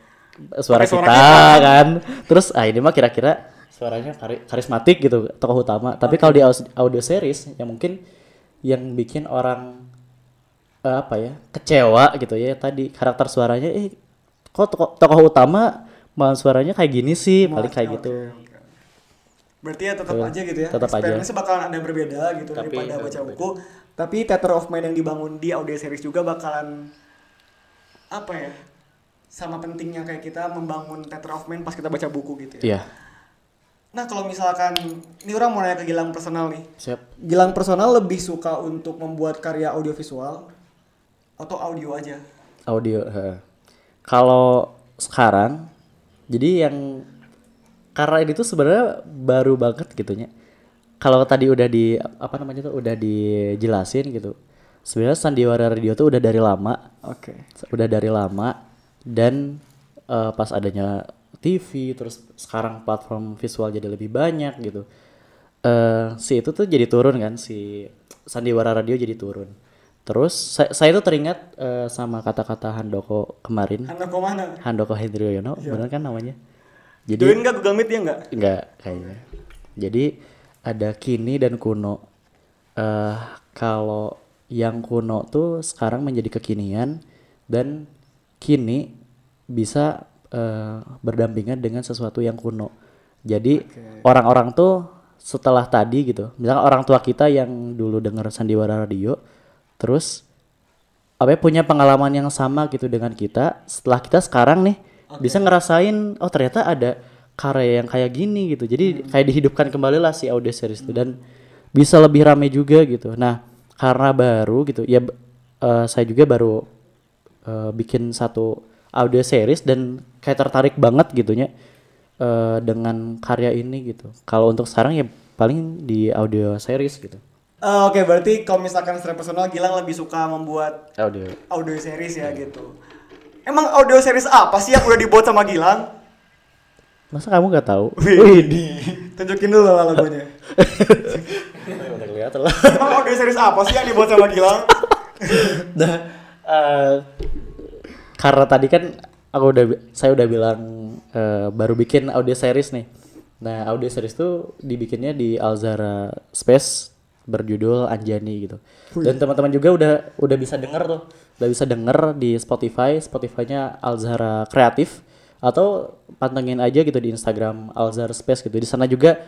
suara kita kita, <laughs> kan terus ah ini mah kira-kira suaranya kari- karismatik gitu tokoh utama tapi kalau di audio series ya mungkin yang bikin orang eh, apa ya kecewa gitu ya tadi karakter suaranya eh kok tokoh, tokoh utama malah suaranya kayak gini sih paling kayak Oke, gitu oke. Berarti ya tetap Tuh, aja gitu ya. tetap aja. Experience-nya bakalan ada berbeda gitu Tapi, daripada iya, baca berbeda. buku. Tapi theater of mind yang dibangun di audio series juga bakalan apa ya? Sama pentingnya kayak kita membangun theater of mind pas kita baca buku gitu ya. iya Nah, kalau misalkan ini orang mau nanya ke Gilang personal nih. siap Gilang personal lebih suka untuk membuat karya audiovisual atau audio aja? audio heeh. Kalau sekarang jadi yang karena ini tuh sebenarnya baru banget gitunya kalau tadi udah di apa namanya tuh udah dijelasin gitu sebenarnya sandiwara radio tuh udah dari lama. Oke. udah dari lama dan eh, pas adanya TV terus sekarang platform visual jadi lebih banyak gitu eh si itu tuh jadi turun kan si sandiwara radio jadi turun terus saya, saya tuh teringat eh, sama kata-kata Handoko kemarin Anda ke mana? Handoko Hendriono bener kan namanya jadi Join nggak Google Meet ya nggak? Enggak kayaknya. Jadi ada kini dan kuno. eh kalau yang kuno tuh sekarang menjadi kekinian dan kini bisa eh, berdampingan dengan sesuatu yang kuno. Jadi orang-orang tuh setelah tadi gitu, misalnya orang tua kita yang dulu denger sandiwara radio, terus apa ya, punya pengalaman yang sama gitu dengan kita, setelah kita sekarang nih bisa ngerasain oh ternyata ada karya yang kayak gini gitu. Jadi kayak dihidupkan kembali lah si audio series itu. Dan bisa lebih rame juga gitu. Nah karena baru gitu ya eh, saya juga baru eh, bikin satu audio series dan kayak tertarik banget gitunya eh, dengan karya ini gitu. Kalau untuk sekarang ya paling di audio series gitu Eh, Oke, berarti kalau misalkan secara personal Gilang lebih suka membuat audio audio series ya gitu. Emang audio series apa sih yang udah dibuat sama Gilang? masa kamu nggak tahu Wih, tunjukin dulu lah lagunya. udah kelihatan lah Emang audio series apa sih yang dibuat sama Gilang? nah eh, karena tadi kan aku udah saya udah bilang eh, baru bikin audio series nih nah audio series tuh dibikinnya di Alzara Space berjudul Anjani gitu dan teman-teman juga udah udah bisa denger tuh udah bisa denger di Spotify Spotify-nya Alzara Kreatif atau pantengin aja gitu di Instagram Alzara Space gitu di sana juga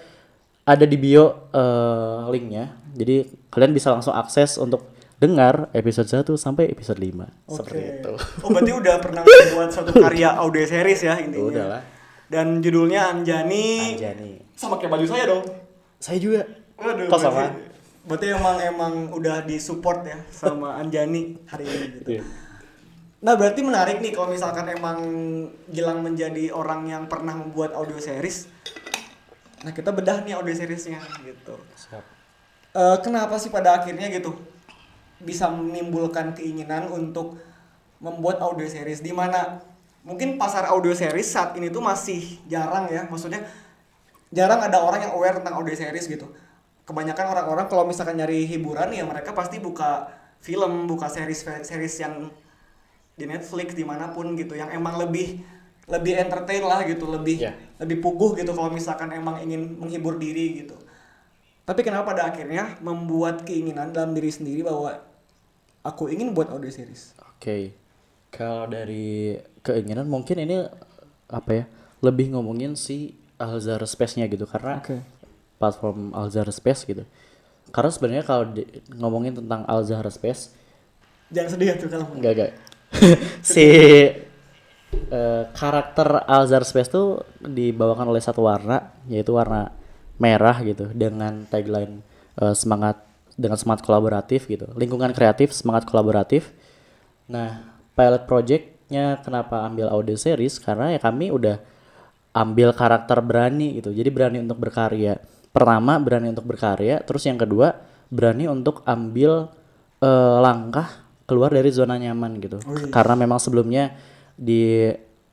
ada di bio eh, linknya jadi kalian bisa langsung akses untuk dengar episode 1 sampai episode 5 seperti itu Oh, berarti <laughs> udah pernah membuat suatu karya audio series ya intinya. Udah lah. Dan judulnya Anjani. Anjani Sama kayak baju saya dong. saya juga Waduh. Kok sama? Berarti- emang emang udah disupport ya sama Anjani hari ini gitu. Iya. Nah berarti menarik nih kalau misalkan emang Gilang menjadi orang yang pernah membuat audio series. Nah kita bedah nih audio seriesnya gitu. Siap. Eh, kenapa sih pada akhirnya gitu bisa menimbulkan keinginan untuk membuat audio series di mana mungkin pasar audio series saat ini tuh masih jarang ya maksudnya jarang ada orang yang aware tentang audio series gitu kebanyakan orang-orang kalau misalkan nyari hiburan ya mereka pasti buka film buka series series yang di Netflix di mana pun gitu yang emang lebih lebih entertain lah gitu lebih Ya. lebih puguh gitu kalau misalkan emang ingin menghibur diri gitu tapi kenapa pada akhirnya membuat keinginan dalam diri sendiri bahwa aku ingin buat audio series Oke. Kalau dari keinginan mungkin ini apa ya? Lebih ngomongin si Alzar Space-nya gitu karena Oke. Platform Alzar Space gitu. Karena sebenarnya kalau ngomongin tentang Alzar Space jangan sedih ya tuh kalau enggak enggak. <laughs> si eh, karakter Alzar Space tuh dibawakan oleh satu warna yaitu warna merah gitu dengan tagline eh, semangat dengan semangat kolaboratif gitu. Lingkungan kreatif semangat kolaboratif. Nah pilot projectnya kenapa ambil audio series? Karena ya kami udah ambil karakter berani gitu. Jadi berani untuk berkarya pertama berani untuk berkarya. Terus yang kedua berani untuk ambil eh, langkah keluar dari zona nyaman gitu. Karena memang sebelumnya di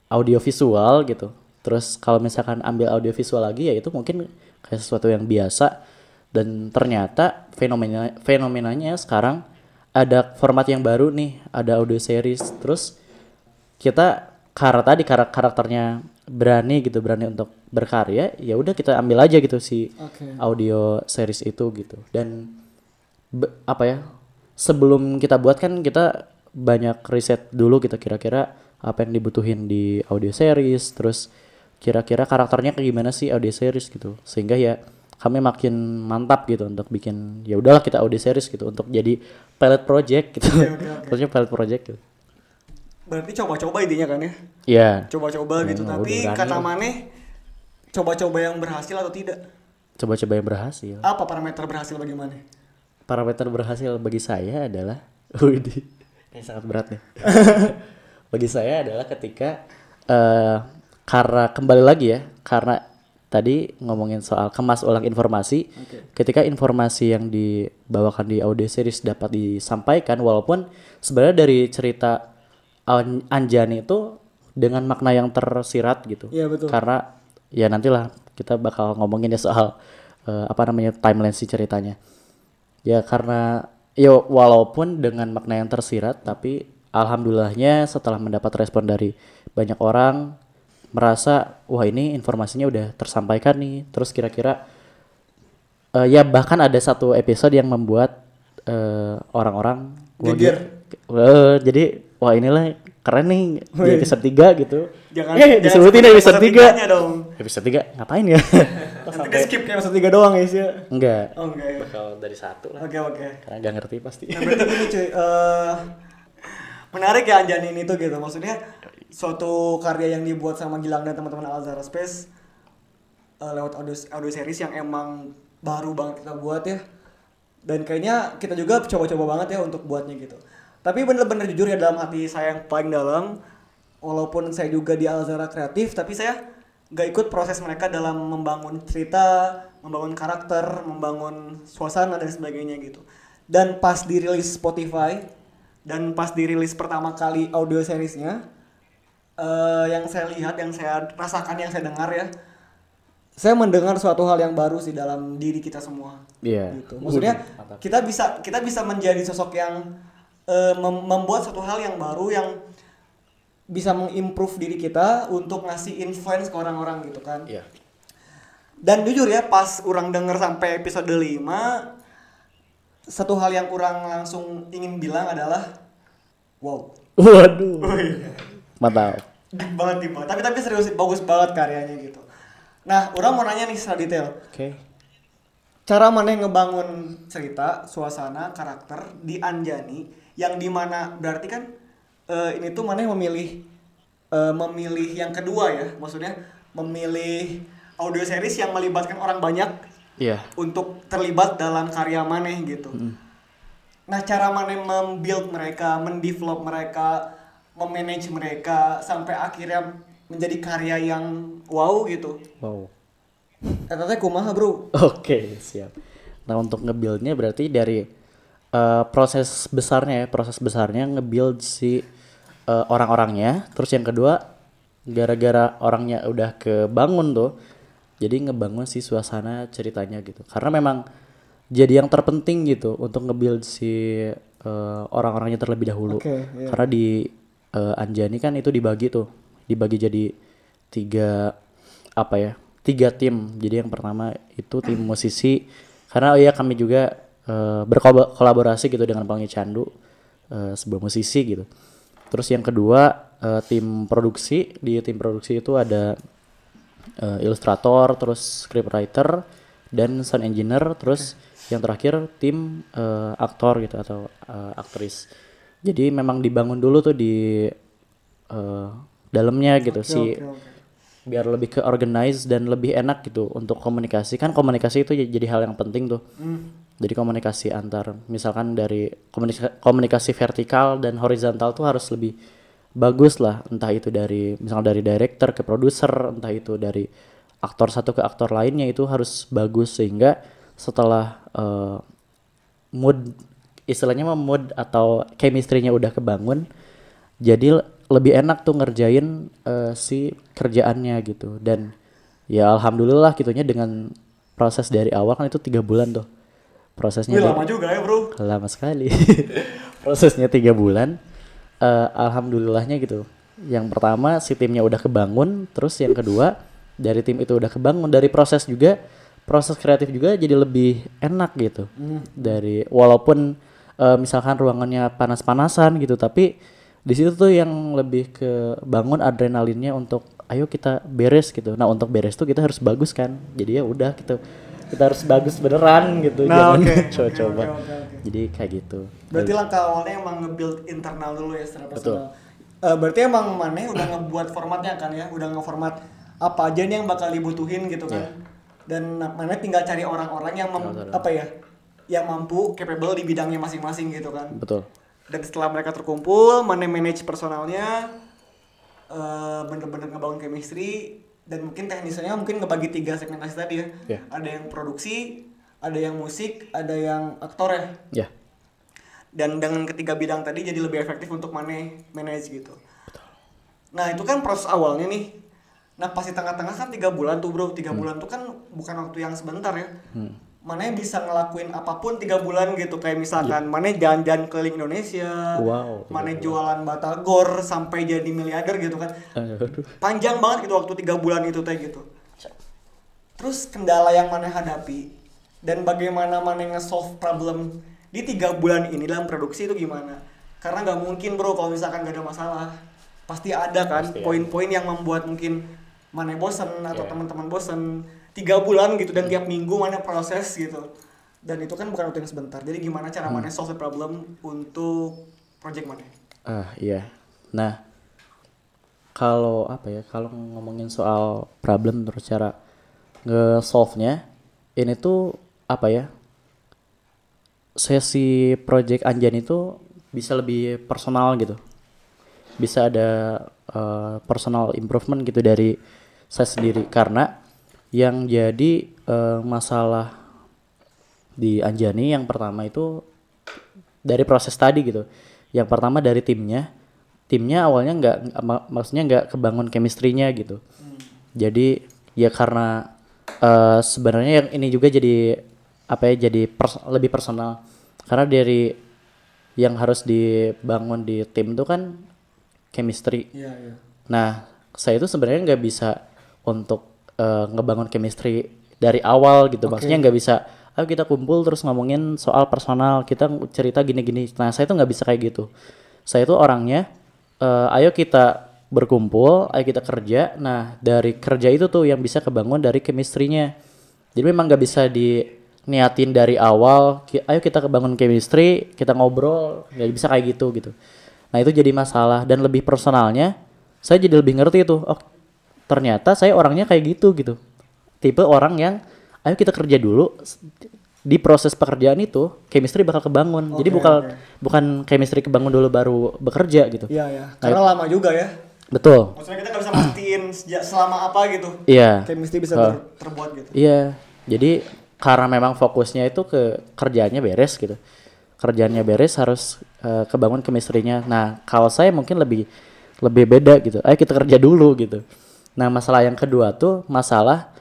audiovisual gitu. Terus kalau misalkan ambil audiovisual lagi ya itu mungkin kayak sesuatu yang biasa. Dan ternyata fenomena fenomenanya sekarang ada format yang baru nih ada audio series. Terus kita karena tadi karak karakternya berani gitu berani untuk berkarya ya udah kita ambil aja gitu si Oke. audio series itu gitu dan be- apa ya sebelum kita buat kan kita banyak riset dulu kita kira-kira apa yang dibutuhin di audio series terus kira-kira karakternya kayak gimana sih audio series gitu sehingga ya kami makin mantap gitu untuk bikin ya udahlah kita audio series gitu untuk jadi pilot project gitu oke, oke. maksudnya pilot project gitu berarti coba-coba intinya kan ya? Ya coba-coba gitu. Hmm, tapi kata maneh coba-coba yang berhasil atau tidak? Coba-coba yang berhasil. Apa parameter berhasil bagaimana parameter berhasil bagi saya adalah <laughs> Widih, ini sangat berat nih. <laughs> bagi saya adalah ketika eh karena kembali lagi ya, karena tadi ngomongin soal kemas ulang informasi, ketika informasi yang dibawakan di audio series dapat disampaikan walaupun sebenarnya dari cerita Anjani itu dengan makna yang tersirat gitu. Iya, betul. Karena ya nantilah kita bakal ngomongin ya soal eh, apa namanya timeline si ceritanya. Ya karena ya walaupun dengan makna yang tersirat tapi alhamdulillahnya setelah mendapat respon dari banyak orang merasa wah ini informasinya udah tersampaikan nih terus kira-kira eh, ya bahkan ada satu episode yang membuat eh, orang-orang Geger. Gi- eh, jadi wah inilah keren nih di episode 3 gitu. Jangan eh jangan disebutin episode 3 tiganya dong. Episode 3 ngapain ya? <laughs> Nanti di skip kayak episode 3 doang guys ya enggak. Oh enggak ya. Bakal dari satu lah. Oke oke. Karena gak ngerti pasti. Nah berarti gini cuy, eh, menarik ya Anjani ini tuh gitu. Maksudnya suatu karya yang dibuat sama Gilang dan teman-teman Alzara Space eh, lewat audio audio series yang emang baru banget kita buat ya. Dan kayaknya kita juga coba-coba banget ya untuk buatnya gitu tapi bener-bener jujur ya dalam hati saya yang paling dalam walaupun saya juga di Alzara kreatif tapi saya nggak ikut proses mereka dalam membangun cerita membangun karakter membangun suasana dan sebagainya gitu dan pas dirilis Spotify dan pas dirilis pertama kali audio seriesnya eh, yang saya lihat yang saya rasakan yang saya dengar ya saya mendengar suatu hal yang baru sih dalam diri kita semua Iya. gitu. Maksudnya kita bisa kita bisa menjadi sosok yang eh, mem- membuat suatu hal yang baru yang bisa mengimprove diri kita untuk ngasih influence ke orang-orang gitu kan. Iya. Dan jujur ya pas orang denger sampai episode 5 satu hal yang orang langsung ingin bilang adalah wow. Waduh. Mantap. Deep banget deep banget. Tapi tapi serius bagus banget karyanya gitu. Nah, orang mau nanya nih secara detail. Oke. cara mana ngebangun cerita, suasana, karakter di Anjani yang di mana berarti kan eh, ini tuh mana memilih eh, memilih yang kedua ya, maksudnya memilih audio series yang melibatkan orang banyak Iya. untuk terlibat dalam karya maneh gitu. Nah, cara maneh membuild mereka, mendevelop mereka, memanage mereka sampai akhirnya menjadi karya yang wow gitu. Wow. Teh kumaha, Bro? Oke, siap. Nah, untuk nge-build-nya berarti dari eh, proses besarnya ya, proses besarnya nge-build si eh, orang-orangnya. Terus yang kedua, gara-gara orangnya udah kebangun tuh, jadi ngebangun si suasana ceritanya gitu. Karena memang jadi yang terpenting gitu untuk nge-build si eh, orang-orangnya terlebih dahulu. Oke, iya. Karena di eh, Anjani kan itu dibagi tuh, dibagi jadi tiga apa ya? Tiga tim. Jadi yang pertama itu tim musisi. Karena oh ya kami juga eh, berkolaborasi gitu dengan Pangi Candu, eh, sebuah musisi gitu. Terus yang kedua eh, tim produksi. Di tim produksi itu ada eh, ilustrator, terus scriptwriter dan sound engineer, terus yang terakhir tim eh, aktor gitu atau eh, aktris. Jadi memang dibangun dulu tuh di eh, dalamnya gitu si Oke, oke. biar lebih ke organize dan lebih enak gitu untuk komunikasi kan komunikasi itu jadi hal yang penting tuh Hmm. Jadi komunikasi antar misalkan dari komunikasi, komunikasi vertikal dan horizontal tuh harus lebih bagus lah. Entah itu dari misal dari director ke produser entah itu dari aktor satu ke aktor lainnya itu harus bagus. Sehingga setelah eh, mood istilahnya mah mood atau chemistry-nya udah kebangun jadi lebih enak tuh ngerjain eh, si kerjaannya gitu. Dan ya alhamdulillah gitunya dengan proses dari awal kan itu tiga bulan tuh prosesnya Wih, lama juga ya, Bro. lama sekali. <laughs> Prosesnya tiga bulan. Eh, alhamdulillahnya gitu. Yang pertama si timnya udah kebangun. Terus yang kedua dari tim itu udah kebangun. Dari proses juga proses kreatif juga jadi lebih enak gitu. Dari walaupun eh, misalkan ruangannya panas-panasan gitu tapi di situ tuh yang lebih ke bangun adrenalinnya untuk ayo kita beres gitu. Nah untuk beres tuh kita harus bagus kan. Jadi ya udah gitu kita harus bagus beneran gitu Nah, jangan oke. <laughs> coba-coba Oke, oke, oke. jadi kayak gitu Berarti langkah awalnya emang nge-build internal dulu ya secara Betul. personal. Eh, berarti emang Maneh udah ngebuat formatnya kan ya, udah ngeformat apa aja nih yang bakal dibutuhin gitu kan. Dan Maneh tinggal cari orang-orang yang mem- Tinggal cari. apa ya, yang mampu, capable di bidangnya masing-masing gitu kan. betul Dan setelah mereka terkumpul, Maneh manage personalnya, eh, bener-bener ngebangun chemistry, dan mungkin teknisnya mungkin ngebagi tiga segmentasi tadi ya. Iya. Ada yang produksi, ada yang musik, ada yang aktor ya ya dan dengan ketiga bidang tadi jadi lebih efektif untuk manage manage gitu. Nah itu kan proses awalnya nih. Nah pas di tengah-tengah kan tiga bulan tuh bro, tiga bulan tuh kan bukan waktu yang sebentar ya. Mana bisa ngelakuin apa pun tiga bulan gitu kayak misalkan mana jalan-jalan keliling Indonesia, Wow, mana jualan batagor sampai jadi miliarder gitu kan. Aduh. Panjang banget gitu waktu tiga bulan itu teh gitu. Terus kendala yang mana hadapi dan bagaimana mana nge-solve problem di tiga bulan ini dalam produksi itu gimana? Karena nggak mungkin bro kalau misalkan gak ada masalah, pasti ada kan poin-poin yang membuat mungkin mana bosen atau Iya. teman-teman bosen tiga bulan gitu dan tiap minggu mana proses gitu. Dan itu kan bukan waktu yang sebentar. Jadi gimana cara mana solve the problem untuk project mana? Ah iya. Nah kalau apa ya kalau ngomongin soal problem terus cara nge-solve-nya ini tuh apa ya? Sesi project Anjan itu bisa lebih personal gitu. Bisa ada uh, personal improvement gitu dari saya sendiri. Karena yang jadi uh, masalah di Anjani yang pertama itu dari proses tadi gitu. Yang pertama dari timnya. Timnya awalnya nggak mak- maksudnya nggak kebangun chemistry-nya gitu. Jadi ya karena eh, sebenarnya yang ini juga jadi apa ya jadi pers- lebih personal karena dari yang harus dibangun di tim itu kan chemistry. Iya, iya. Nah, saya itu sebenarnya nggak bisa untuk eh, ngebangun chemistry dari awal gitu. Maksudnya nggak bisa, ayo kita kumpul terus ngomongin soal personal, kita cerita gini-gini. Nah, saya itu nggak bisa kayak gitu. Saya itu orangnya, eh, ayo kita berkumpul, ayo kita kerja. Nah, dari kerja itu tuh yang bisa kebangun dari chemistry-nya. Jadi memang nggak bisa diniatin dari awal, ki- ayo kita kebangun chemistry, kita ngobrol, nggak bisa kayak gitu gitu. Nah itu jadi masalah dan lebih personalnya, saya jadi lebih ngerti itu. Oh ternyata saya orangnya kayak gitu gitu. Tipe orang yang, ayo kita kerja dulu. Di proses pekerjaan itu, chemistry bakal kebangun. jadi Oke, bukan oke. bukan chemistry kebangun dulu baru bekerja gitu. Iya, iya. Karena lama juga ya. Betul. Maksudnya kita nggak bisa mastiin sejak selama apa gitu. Iya. Chemistry bisa Oh. ter- terbuat gitu. Iya, jadi karena memang fokusnya itu ke kerjaannya beres gitu. Kerjaannya beres harus eh, kebangun chemistry-nya. Nah, kalau saya mungkin lebih lebih beda gitu. Ayo kita kerja dulu gitu. Nah, masalah yang kedua tuh masalah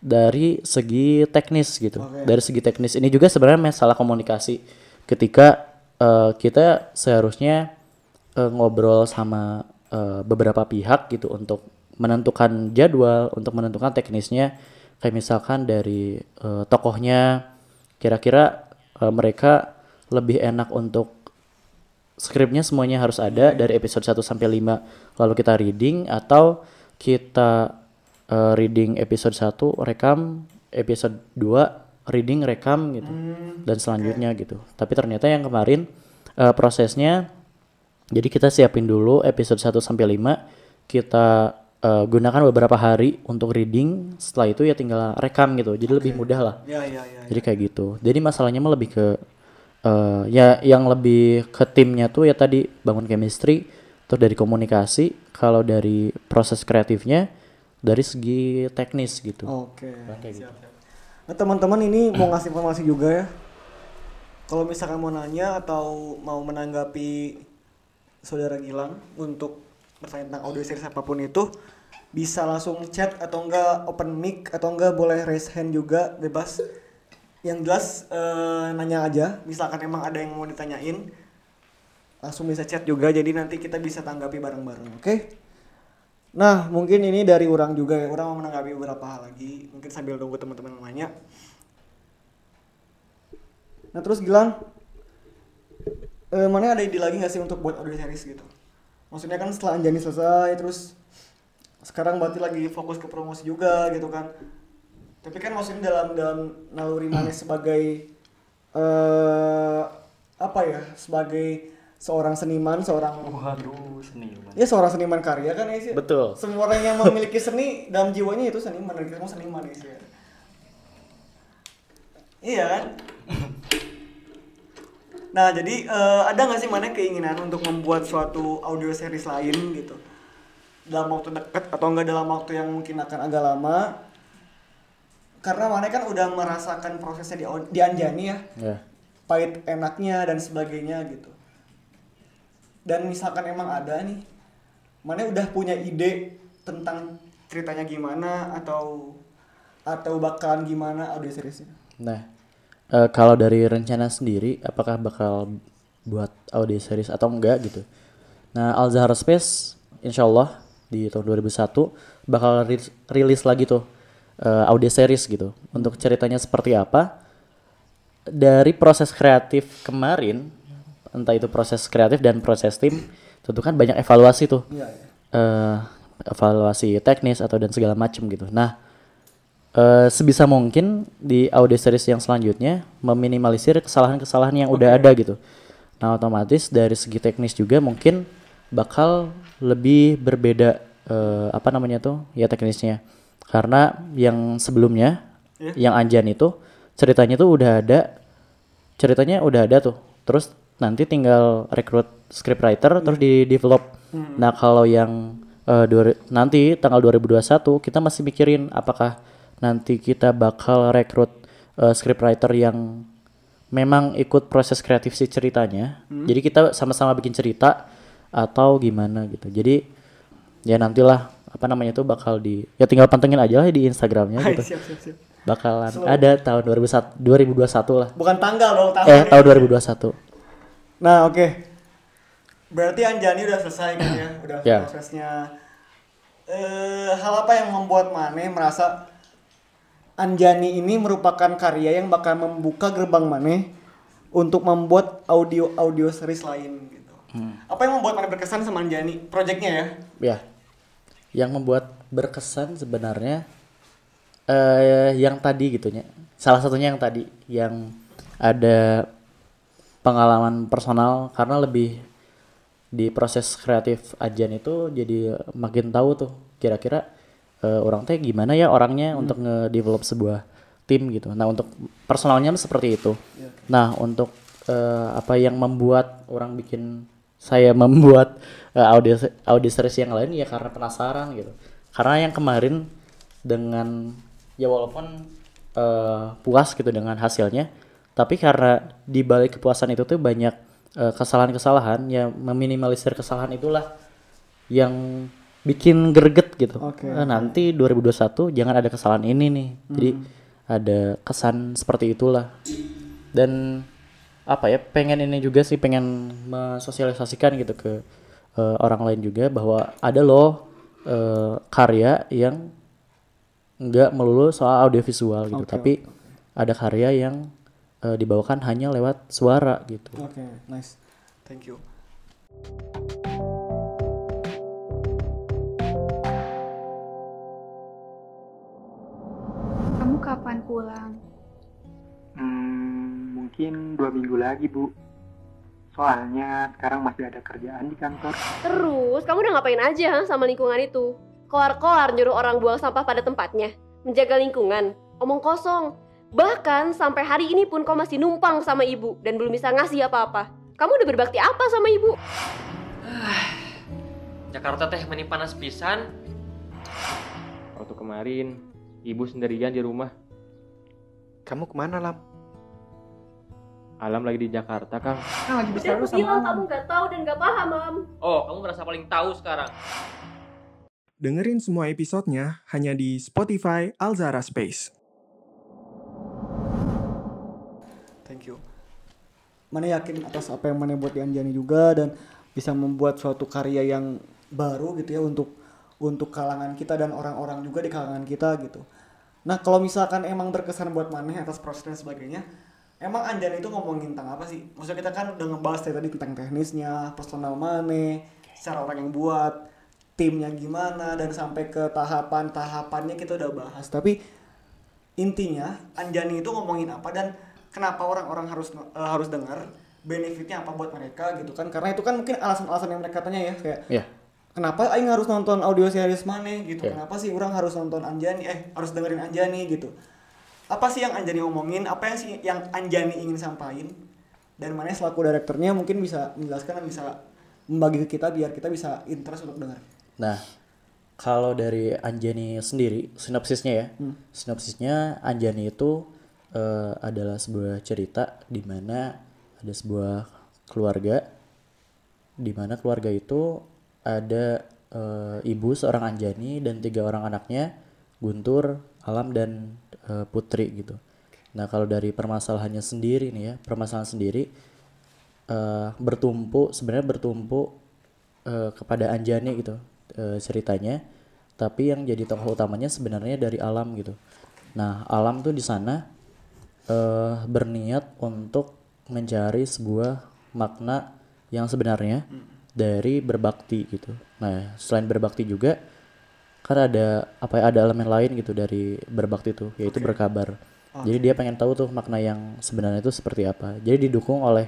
dari segi teknis gitu. Dari segi teknis ini juga sebenarnya masalah komunikasi. Ketika eh, kita seharusnya eh, ngobrol sama eh, beberapa pihak gitu untuk menentukan jadwal, untuk menentukan teknisnya, kayak misalkan dari eh, tokohnya, kira-kira eh, mereka lebih enak untuk skripnya semuanya harus ada dari episode 1 sampai 5 lalu kita reading atau kita eh, reading episode 1 rekam. Episode 2 reading rekam gitu. Dan selanjutnya gitu. Tapi ternyata yang kemarin eh, prosesnya jadi kita siapin dulu episode 1 sampai 5 kita eh, gunakan beberapa hari untuk reading. Setelah itu ya tinggal rekam gitu. Jadi lebih mudah lah. Iya, iya, iya. jadi kayak gitu. Jadi masalahnya mah lebih ke eh, ya yang lebih ke timnya tuh ya tadi bangun chemistry, terus dari komunikasi, kalau dari proses kreatifnya dari segi teknis gitu. Oke. Siap, siap. Nah, teman-teman ini mau ngasih informasi juga ya. Kalau misalkan mau nanya atau mau menanggapi saudara Gilang untuk bertanya tentang audio series apa pun itu bisa langsung chat atau enggak open mic atau enggak boleh raise hand juga bebas. Yang jelas eh, nanya aja, misalkan emang ada yang mau ditanyain langsung bisa chat juga jadi nanti kita bisa tanggapi bareng-bareng, oke? Nah, mungkin ini dari orang juga ya. Orang mau menanggapi beberapa hal lagi. Mungkin sambil nunggu teman-teman nanya. Nah, terus Gilang, eh, mana ada ide lagi nggak sih untuk buat audio series gitu? Maksudnya kan setelah Anjani selesai, terus sekarang berarti lagi fokus ke promosi juga gitu kan? Tapi kan maksudnya dalam dalam naluri mana sebagai eh apa ya? Sebagai seorang seniman, seorang Waduh, seniman. Ya seorang seniman karya kan ya sih. Betul. Semua orang yang memiliki seni dalam jiwanya itu seniman dan kita semua seniman ya sih. Iya kan? <laughs> Nah jadi eh, ada nggak sih mana keinginan untuk membuat suatu audio series lain gitu dalam waktu dekat atau enggak dalam waktu yang mungkin akan agak lama? Karena mana kan udah merasakan prosesnya di, di Anjani ya, Ya. pahit enaknya dan sebagainya gitu. Dan misalkan emang ada nih, mana udah punya ide tentang ceritanya gimana atau atau bakalan gimana audio seriesnya? Nah, eh, kalau dari rencana sendiri, apakah bakal buat audio series atau enggak gitu? Nah, Al Zahra Space, insya Allah di tahun 2001 bakal ri- rilis lagi tuh eh, audio series gitu. Untuk ceritanya seperti apa? Dari proses kreatif kemarin, entah itu proses kreatif dan proses tim, tentu kan banyak evaluasi tuh Iya, iya. eh evaluasi teknis atau dan segala macam gitu. Nah, eh, sebisa mungkin di audio series yang selanjutnya meminimalisir kesalahan-kesalahan yang udah ada gitu. Nah, otomatis dari segi teknis juga mungkin bakal lebih berbeda eh, apa namanya tuh ya teknisnya. Karena yang sebelumnya Iya. yang Anjan itu ceritanya tuh udah ada ceritanya udah ada tuh. Terus nanti tinggal rekrut scriptwriter terus di develop. Nah, kalau yang eh, dua, nanti tanggal 2021 kita masih mikirin apakah nanti kita bakal rekrut eh, scriptwriter yang memang ikut proses kreatif si ceritanya. Jadi kita sama-sama bikin cerita atau gimana gitu. Jadi ya nantilah apa namanya tuh bakal di ya tinggal pantengin aja lah di Instagramnya Hai, gitu. siap, siap, siap. Bakalan ada tahun 2001 2021 lah. Bukan tanggal dong tahun. Eh tahun 2021. Nah, oke. Berarti Anjani udah selesai kan ya, udah Ya. prosesnya. Eh, hal apa yang membuat Mane merasa Anjani ini merupakan karya yang bakal membuka gerbang Mane untuk membuat audio audio series lain gitu. Apa yang membuat Mane berkesan sama Anjani? Projectnya ya? Ya. Yang membuat berkesan sebenarnya eh yang tadi gitunya. Salah satunya yang tadi yang ada pengalaman personal karena lebih di proses kreatif ajan itu jadi makin tahu tuh kira-kira eh, orang teh gimana ya orangnya untuk nge-develop sebuah tim gitu. Nah, untuk personalnya seperti itu. Nah, untuk eh, apa yang membuat orang bikin saya <laughs> membuat eh, audio audio series yang lain ya karena penasaran gitu. Karena yang kemarin dengan ya walaupun eh, puas gitu dengan hasilnya, tapi karena di balik kepuasan itu tuh banyak eh, kesalahan-kesalahan ya meminimalisir kesalahan itulah yang bikin greget gitu. Oke. Eh, nanti 2021 jangan ada kesalahan ini nih. Jadi ada kesan seperti itulah. Dan apa ya pengen ini juga sih pengen mensosialisasikan gitu ke eh, orang lain juga bahwa ada loh eh, karya yang nggak melulu soal audiovisual gitu, Oke, tapi ada karya yang eh, dibawakan hanya lewat suara gitu. Oke, nice. Thank you. Kamu kapan pulang? Hmm, mungkin dua minggu lagi, Bu. Soalnya sekarang masih ada kerjaan di kantor. Terus, kamu udah ngapain aja ha, sama lingkungan itu? Kelar-kelar nyuruh orang buang sampah pada tempatnya. Menjaga lingkungan. Omong kosong. Bahkan sampai hari ini pun kau masih numpang sama ibu dan belum bisa ngasih apa-apa. Kamu udah berbakti apa sama ibu? <sighs> Jakarta teh meni panas pisan. Waktu kemarin, ibu sendirian di rumah. Kamu ke mana, Lam? Alam lagi di Jakarta, Kang. Kan lagi Udah aku bilang kamu gak tahu dan gak paham, Mam. Oh, kamu merasa paling tahu sekarang. Dengerin semua episodenya hanya di Spotify Alzara Space. Mana yakin atas apa yang mana buat di Anjani juga dan bisa membuat suatu karya yang baru gitu ya untuk untuk kalangan kita dan orang-orang juga di kalangan kita gitu. Nah kalau misalkan emang berkesan buat Maneh atas proses dan sebagainya, emang Anjani itu ngomongin tentang apa sih? Maksudnya kita kan udah ngebahas tadi tentang teknisnya, personal Maneh, secara orang yang buat, timnya gimana dan sampai ke tahapan-tahapannya kita udah bahas. Tapi intinya Anjani itu ngomongin apa dan kenapa orang-orang harus eh, harus dengar benefitnya apa buat mereka gitu kan? Karena itu kan mungkin alasan-alasan yang mereka tanya ya kayak Ya. kenapa aing harus nonton audio series mana gitu. Ya. kenapa sih orang harus nonton Anjani? Eh harus dengerin Anjani? gitu. Apa sih yang Anjani omongin? Apa yang sih yang Anjani ingin sampaikan? Dan mana selaku direkturnya mungkin bisa menjelaskan dan bisa membagi ke kita biar kita bisa interest untuk dengar Nah, kalau dari Anjani sendiri, sinopsisnya ya, sinopsisnya Anjani itu eh, adalah sebuah cerita di mana ada sebuah keluarga, di mana keluarga itu ada eh, ibu seorang Anjani dan tiga orang anaknya, Guntur, Alam dan eh, Putri gitu. Nah, kalau dari permasalahannya sendiri nih ya, permasalahan sendiri eh, bertumpu sebenarnya bertumpu eh, kepada Anjani gitu eh, ceritanya tapi yang jadi tokoh utamanya sebenarnya dari alam gitu nah alam tuh di sana eh, berniat untuk mencari sebuah makna yang sebenarnya dari berbakti gitu. Nah selain berbakti juga kan ada apa ya ada elemen lain gitu dari berbakti tuh yaitu berkabar. Jadi dia pengen tahu tuh makna yang sebenarnya itu seperti apa. Jadi didukung oleh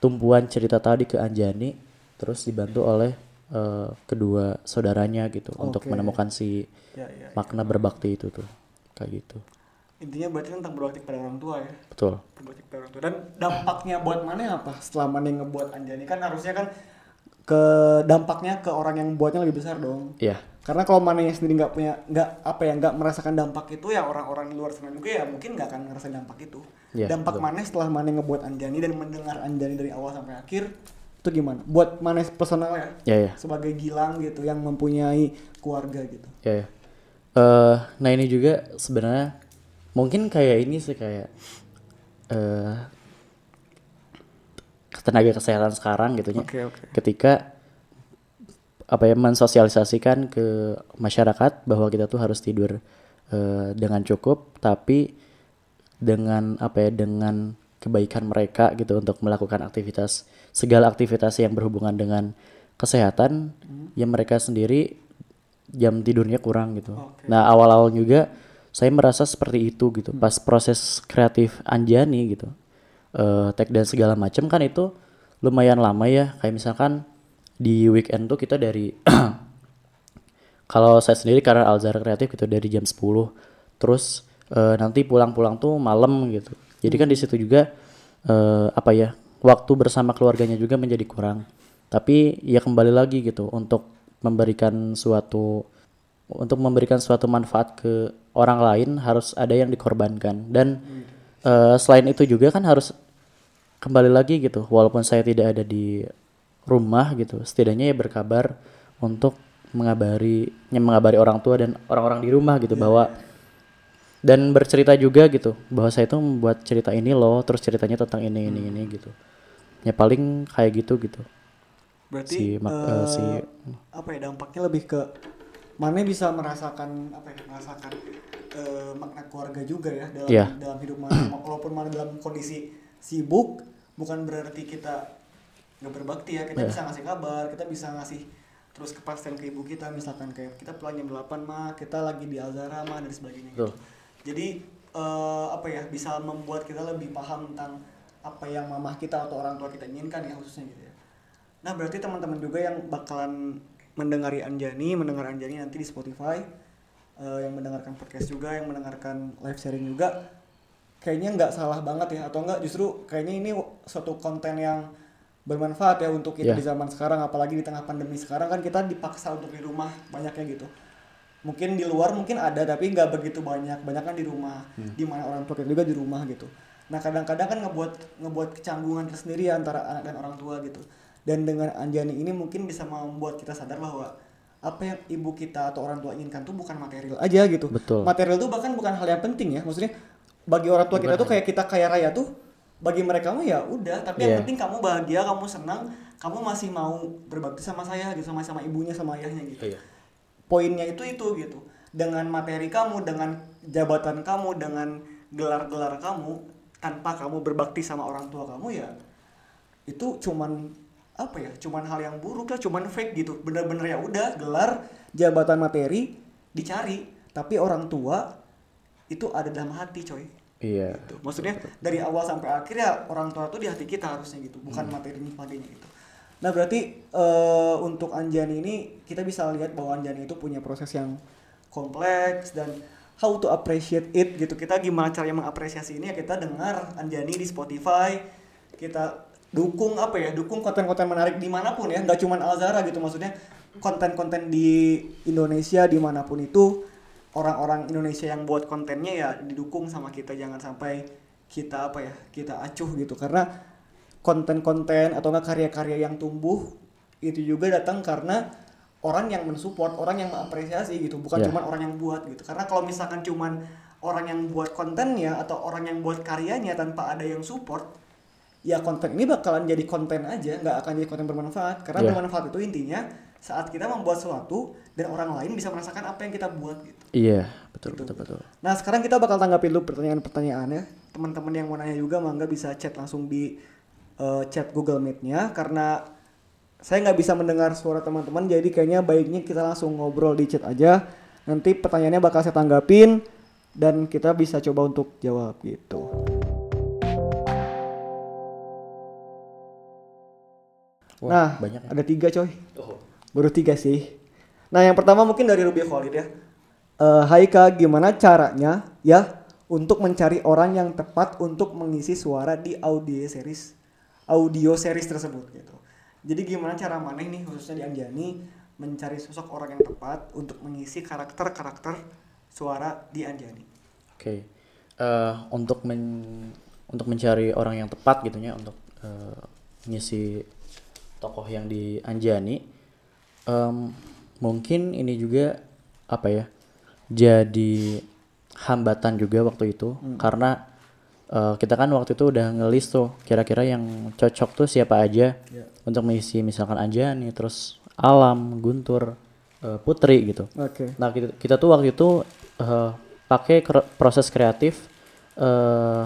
tumpuan cerita tadi ke Anjani terus dibantu oleh eh, kedua saudaranya gitu untuk Oke. menemukan si Ya, ya. makna berbakti itu tuh kayak gitu Intinya berarti tentang berbakti pada orang tua ya. betul Berbakti pada orang tua. Dan dampaknya buat mana apa? Setelah mana yang ngebuat Anjani kan harusnya kan ke dampaknya ke orang yang buatnya lebih besar dong. iya Karena kalau mananya sendiri nggak punya nggak apa ya nggak merasakan dampak itu ya orang-orang di luar sana juga ya mungkin nggak akan ngerasain dampak itu. Iya, dampak betul. mana setelah mana ngebuat Anjani dan mendengar Anjani dari awal sampai akhir itu gimana? Buat mana personal ya ya ya sebagai Gilang gitu yang mempunyai keluarga gitu. ya ya Eh, nah ini juga sebenarnya mungkin kayak ini sih kayak eh tenaga kesehatan sekarang gitu ya. Oke, oke. ketika apa ya mensosialisasikan ke masyarakat bahwa kita tuh harus tidur eh, dengan cukup tapi dengan apa ya dengan kebaikan mereka gitu untuk melakukan aktivitas segala aktivitas yang berhubungan dengan kesehatan yang mereka sendiri jam tidurnya kurang gitu. Nah awal-awal juga saya merasa seperti itu gitu. Pas proses kreatif Anjani gitu. Eh tag dan segala macam kan itu lumayan lama ya. Kayak misalkan di weekend tuh kita dari <clears throat> kalau saya sendiri karena Alzara kreatif gitu dari jam 10 terus eh, nanti pulang-pulang tuh malam gitu. Jadi kan di situ juga eh, apa ya waktu bersama keluarganya juga menjadi kurang. Tapi ya kembali lagi gitu untuk memberikan suatu untuk memberikan suatu manfaat ke orang lain harus ada yang dikorbankan. Dan eh, selain itu juga kan harus kembali lagi gitu walaupun saya tidak ada di rumah gitu setidaknya ya berkabar untuk mengabari mengabari orang tua dan orang-orang di rumah gitu bahwa dan bercerita juga gitu bahwa saya itu membuat cerita ini loh terus ceritanya tentang ini ini ini gitu. Ya paling kayak gitu gitu. Berarti Si eh, si- apa ya dampaknya lebih ke mana bisa merasakan apa ya merasakan eh, makna keluarga juga ya dalam Iya. dalam hidup mana <clears throat> walaupun mana dalam kondisi sibuk bukan berarti kita nggak berbakti ya kita Iya. bisa ngasih kabar kita bisa ngasih terus kepastian ke ibu kita misalkan kayak kita pulang jam 8 mah kita lagi di Alzara mah dan sebagainya gitu. Jadi eh, apa ya bisa membuat kita lebih paham tentang apa yang mamah kita atau orang tua kita inginkan ya khususnya gitu ya Nah berarti teman-teman juga yang bakalan mendengari Anjani, mendengar Anjani nanti di Spotify, eh, yang mendengarkan podcast juga, yang mendengarkan live sharing juga, kayaknya nggak salah banget ya, atau nggak justru kayaknya ini suatu konten yang bermanfaat ya untuk kita Ya. di zaman sekarang, apalagi di tengah pandemi sekarang kan kita dipaksa untuk di rumah banyaknya gitu. Mungkin di luar mungkin ada tapi nggak begitu banyak, banyak kan di rumah, di mana orang tua kita juga di rumah gitu. Nah kadang-kadang kan ngebuat ngebuat kecanggungan tersendiri ya antara anak dan orang tua gitu. Dan dengan Anjani ini mungkin bisa membuat kita sadar bahwa apa yang ibu kita atau orang tua inginkan tuh bukan material aja gitu. Betul. Material tuh bahkan bukan hal yang penting ya. Maksudnya bagi orang tua kita tuh kayak kita kaya raya tuh bagi mereka mah ya udah, tapi yang Iya. penting kamu bahagia, kamu senang, kamu masih mau berbakti sama saya gitu, sama sama ibunya, sama ayahnya gitu. Poinnya itu itu gitu. Dengan materi kamu, dengan jabatan kamu, dengan gelar-gelar kamu, tanpa kamu berbakti sama orang tua kamu ya itu cuman apa ya cuman hal yang buruk lah cuman fake gitu. Bener-bener ya udah gelar jabatan materi dicari. Tapi orang tua itu ada dalam hati coy. Iya. Gitu. maksudnya dari awal sampai akhir ya orang tua tuh di hati kita harusnya gitu bukan materi sebagainya gitu. Nah berarti eh, untuk Anjani ini kita bisa lihat bahwa Anjani itu punya proses yang kompleks dan how to appreciate it gitu. Kita gimana caranya mengapresiasi ini ya kita dengar Anjani di Spotify kita dukung apa ya dukung konten-konten menarik di mana pun ya nggak cuman Alzara gitu maksudnya konten-konten di Indonesia di mana pun itu orang-orang Indonesia yang buat kontennya ya didukung sama kita jangan sampai kita apa ya kita acuh gitu karena konten-konten atau enggak karya-karya yang tumbuh itu juga datang karena orang yang mensupport orang yang mengapresiasi gitu bukan Ya. cuman orang yang buat gitu karena kalau misalkan cuman orang yang buat kontennya atau orang yang buat karyanya tanpa ada yang support ya konten ini bakalan jadi konten aja nggak akan jadi konten bermanfaat karena Ya. bermanfaat itu intinya saat kita membuat sesuatu dan orang lain bisa merasakan apa yang kita buat gitu iya betul betul betul Nah sekarang kita bakal tanggapi dulu pertanyaan-pertanyaannya. Teman-teman yang mau nanya juga mangga bisa chat langsung di eh, chat Google Meet-nya karena saya nggak bisa mendengar suara teman-teman jadi kayaknya baiknya kita langsung ngobrol di chat aja. Nanti pertanyaannya bakal saya tanggapin dan kita bisa coba untuk jawab gitu. Wah, nah banyak ya? ada tiga coy. Oh. Baru tiga sih. Nah yang pertama mungkin dari Ruby Khalid ya. Eh Hai Kak, gimana caranya ya untuk mencari orang yang tepat untuk mengisi suara di audio series audio series tersebut gitu. Jadi gimana cara maneh nih khususnya di Anjani mencari sosok orang yang tepat untuk mengisi karakter-karakter suara di Anjani. Oke. Eh, untuk men- untuk mencari orang yang tepat gitu ya untuk eh, ngisi tokoh yang di Anjani em, mungkin ini juga apa ya jadi hambatan juga waktu itu karena eh, kita kan waktu itu udah ngelis tuh kira-kira yang cocok tuh siapa aja untuk mengisi misalkan Anjani terus Alam Guntur eh, Putri gitu Oke. Nah kita, kita tuh waktu itu eh, pakai kre- proses kreatif eh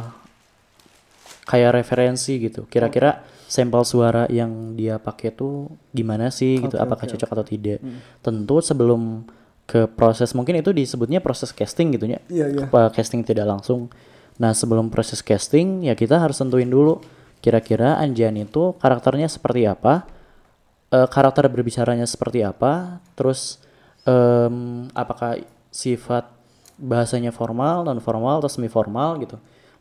kayak referensi gitu. Kira-kira sampel suara yang dia pakai tuh gimana sih gitu? Oke, Apakah oke, cocok atau tidak? Tentu sebelum ke proses mungkin itu disebutnya proses casting gitu ya. Iya. Apa casting tidak langsung. Nah sebelum proses casting ya kita harus tentuin dulu kira-kira Anjani itu karakternya seperti apa, eh, karakter berbicaranya seperti apa, terus em, apakah sifat bahasanya formal, non formal, atau semi formal gitu.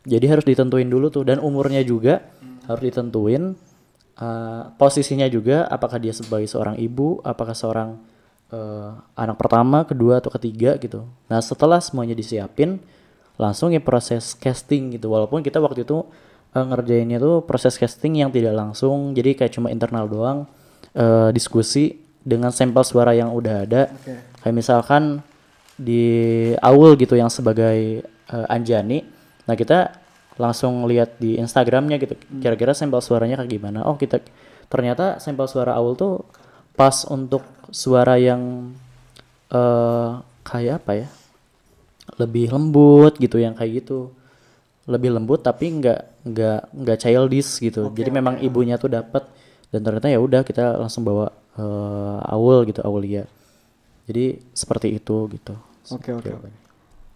Jadi harus ditentuin dulu tuh dan umurnya juga harus ditentuin, eh, posisinya juga apakah dia sebagai seorang ibu, apakah seorang eh, anak pertama, kedua atau ketiga gitu. Nah setelah semuanya disiapin, langsung ya proses casting gitu. Walaupun kita waktu itu eh, ngerjainnya tuh proses casting yang tidak langsung, jadi kayak cuma internal doang, eh, diskusi dengan sampel suara yang udah ada. Kayak misalkan di Aul gitu yang sebagai eh, Anjani, nah kita langsung lihat di Instagramnya gitu, kira-kira sampel suaranya kayak gimana. Oh kita ternyata sampel suara Aul tuh pas untuk suara yang eh kayak apa ya? lebih lembut gitu yang kayak gitu. Lebih lembut tapi nggak nggak nggak childish gitu. Jadi memang ibunya tuh dapat dan ternyata ya udah kita langsung bawa eh, Aul gitu Aulia. Jadi seperti itu gitu. Oke oke. Oke.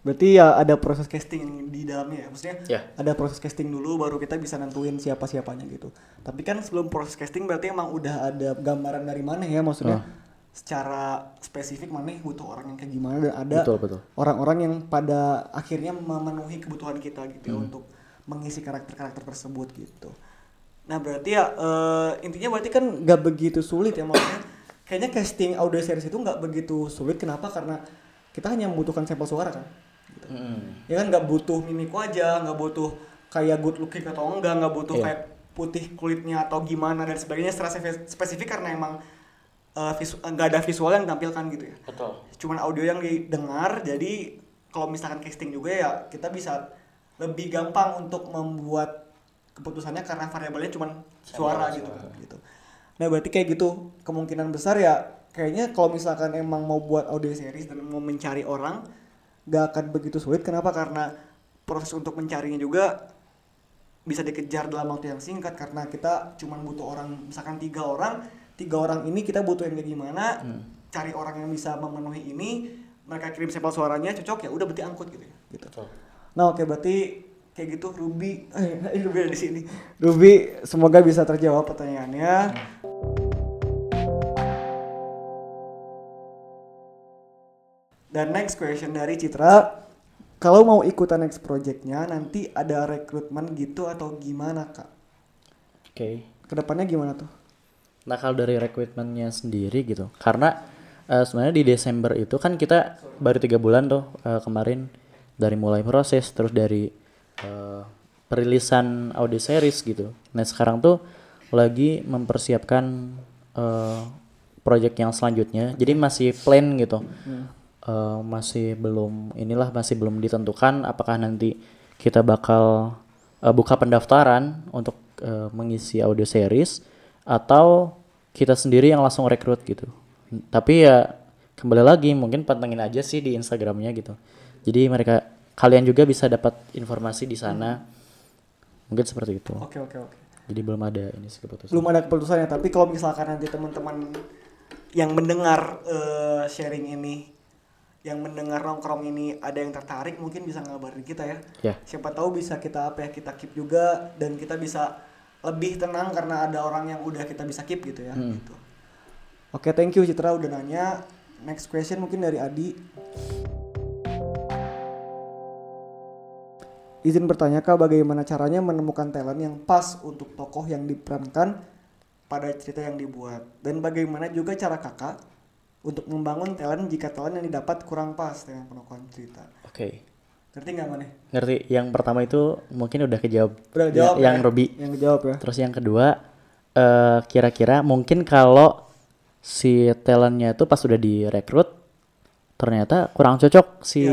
Berarti ya ada proses casting di dalamnya ya. Maksudnya Ya. ada proses casting dulu baru kita bisa nentuin siapa siapanya gitu. Tapi kan sebelum proses casting berarti emang udah ada gambaran dari mana ya maksudnya secara spesifik mana butuh orang yang kayak gimana dan ada orang-orang yang pada akhirnya memenuhi kebutuhan kita gitu ya Hmm. untuk mengisi karakter-karakter tersebut gitu. Nah berarti ya eh, intinya berarti kan nggak begitu sulit ya maksudnya kayaknya casting audio series itu nggak begitu sulit kenapa karena kita hanya membutuhkan sampel suara kan gitu. ya kan nggak butuh mimik aja nggak butuh kayak good looking atau enggak nggak butuh Iya. kayak putih kulitnya atau gimana dan sebagainya secara spe- spesifik karena emang visu- nggak ada visual yang ditampilkan gitu ya betul cuman audio yang didengar jadi kalau misalkan casting juga ya kita bisa lebih gampang untuk membuat keputusannya karena variabelnya cuman suara gitu gitu nah berarti kayak gitu kemungkinan besar ya kayaknya kalau misalkan emang mau buat audio series dan mau mencari orang gak akan begitu sulit. Kenapa? Karena proses untuk mencarinya juga bisa dikejar dalam waktu yang singkat. Karena kita cuman butuh orang misalkan tiga orang tiga orang ini kita butuhin kayak gimana cari orang yang bisa memenuhi ini mereka kirim sampel suaranya cocok ya udah berarti angkut gitu ya. Gitu. Nah oke berarti kayak gitu Ruby. Eh <laughs> Ruby ada di sini. Ruby semoga bisa terjawab pertanyaannya dan next question dari Citra. Kalau mau ikutan next projectnya nanti ada rekrutmen gitu atau gimana kak? Oke. Ke depannya gimana tuh? Nah kalau dari rekrutmennya sendiri gitu, karena eh, sebenarnya di Desember itu kan kita baru tiga bulan tuh eh, kemarin dari mulai proses terus dari eh, perilisan audio series gitu. Nah sekarang tuh lagi mempersiapkan eh, project yang selanjutnya. Jadi masih plan gitu, Eh, masih belum inilah masih belum ditentukan apakah nanti kita bakal eh, buka pendaftaran untuk eh, mengisi audio series atau kita sendiri yang langsung rekrut gitu. Tapi ya kembali lagi mungkin pantengin aja sih di Instagramnya gitu. Jadi mereka kalian juga bisa dapat informasi di sana. Mungkin seperti itu. oke oke oke Jadi belum ada ini sih keputusan. belum ada keputusannya tapi kalau misalkan nanti teman-teman yang mendengar eh, sharing ini yang mendengar nongkrong ini ada yang tertarik mungkin bisa ngabarin kita ya Ya. siapa tahu bisa kita apa ya kita keep juga dan kita bisa lebih tenang karena ada orang yang udah kita bisa keep gitu ya gitu Oke, thank you Citra udah nanya. Next question mungkin dari Adi. Izin bertanya kak, bagaimana caranya menemukan talent yang pas untuk tokoh yang diperankan pada cerita yang dibuat? Dan bagaimana juga cara kakak untuk membangun talent jika talent yang didapat kurang pas dengan penokohan cerita? Oke. Ngerti nggak mana? Ngerti. Yang pertama itu mungkin udah kejawab. Udah Ya, jawab yang ya? Robi. Yang jawab ya. Terus yang kedua eh kira-kira mungkin kalau si talentnya itu pas udah direkrut ternyata kurang cocok si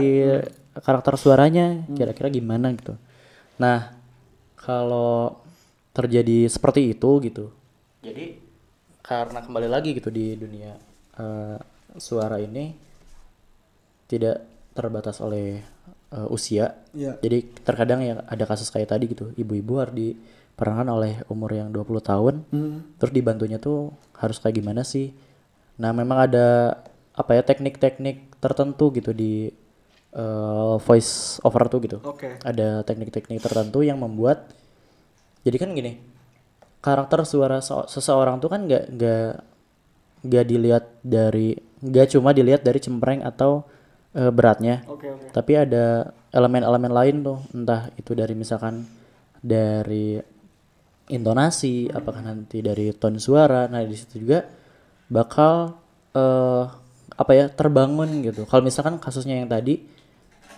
karakter suaranya kira-kira gimana gitu. Nah, kalau terjadi seperti itu gitu. Jadi karena kembali lagi gitu di dunia eh, suara ini tidak terbatas oleh eh, usia. Iya. Jadi terkadang ya ada kasus kayak tadi gitu, ibu-ibu harus diperankan oleh umur yang 20 tahun. Terus dibantunya tuh harus kayak gimana sih? Nah, memang ada apa ya teknik-teknik tertentu gitu di eh, voice over tuh gitu. Oke. Ada teknik-teknik tertentu yang membuat jadi kan gini, karakter suara se- seseorang tuh kan nggak nggak nggak dilihat dari nggak cuma dilihat dari cempreng atau eh, beratnya. Oke, oke. tapi ada elemen-elemen lain tuh entah itu dari misalkan dari intonasi apakah nanti dari tone suara. Nah di situ juga bakal eh apa ya terbangun gitu. Kalau misalkan kasusnya yang tadi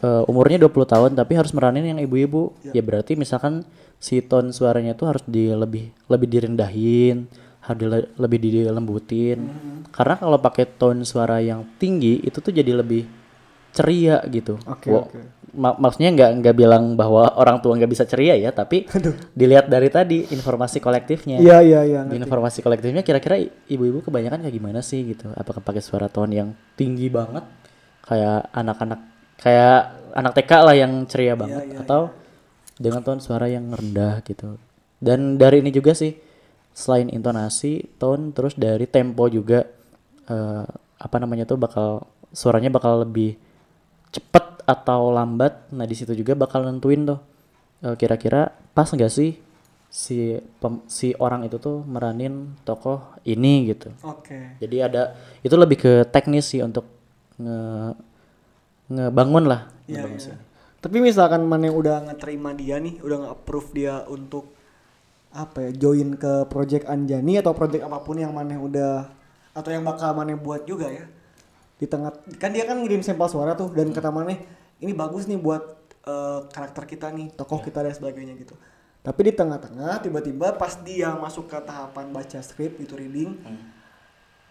eh, umurnya 20 tahun tapi harus meranin yang ibu-ibu ya. berarti misalkan si tone suaranya tuh harus di lebih lebih direndahin harus lebih dilembutin. Karena kalau pakai tone suara yang tinggi itu tuh jadi lebih ceria gitu. Oke, Wo- oke. ma- maksudnya nggak nggak bilang bahwa orang tua nggak bisa ceria ya tapi <laughs> dilihat dari tadi informasi kolektifnya. Iya, iya, iya. informasi kolektifnya kira-kira ibu-ibu kebanyakan kayak gimana sih gitu? Apakah pakai suara tone yang tinggi banget? Kayak anak-anak kayak anak TK lah yang ceria banget atau dengan tone suara yang rendah gitu. Dan dari ini juga sih selain intonasi tone terus dari tempo juga eh, apa namanya tuh bakal suaranya bakal lebih cepet atau lambat nah di situ juga bakal nentuin tuh eh, kira-kira pas nggak sih si pem- si orang itu tuh meranin tokoh ini gitu Oke. jadi ada itu lebih ke teknis sih untuk nge ngebangun lah Iya, ngebangun sih. Tapi misalkan mana yang udah ngeterima dia nih, udah nge-approve dia untuk apa ya, join ke project Anjani atau project apa pun yang mana udah atau yang bakal mana buat juga ya. Di tengah kan dia kan ngirim sampel suara tuh dan kata mana ini bagus nih buat eh, karakter kita nih, tokoh kita dan sebagainya gitu. Tapi di tengah-tengah tiba-tiba pas dia masuk ke tahapan baca skrip gitu reading,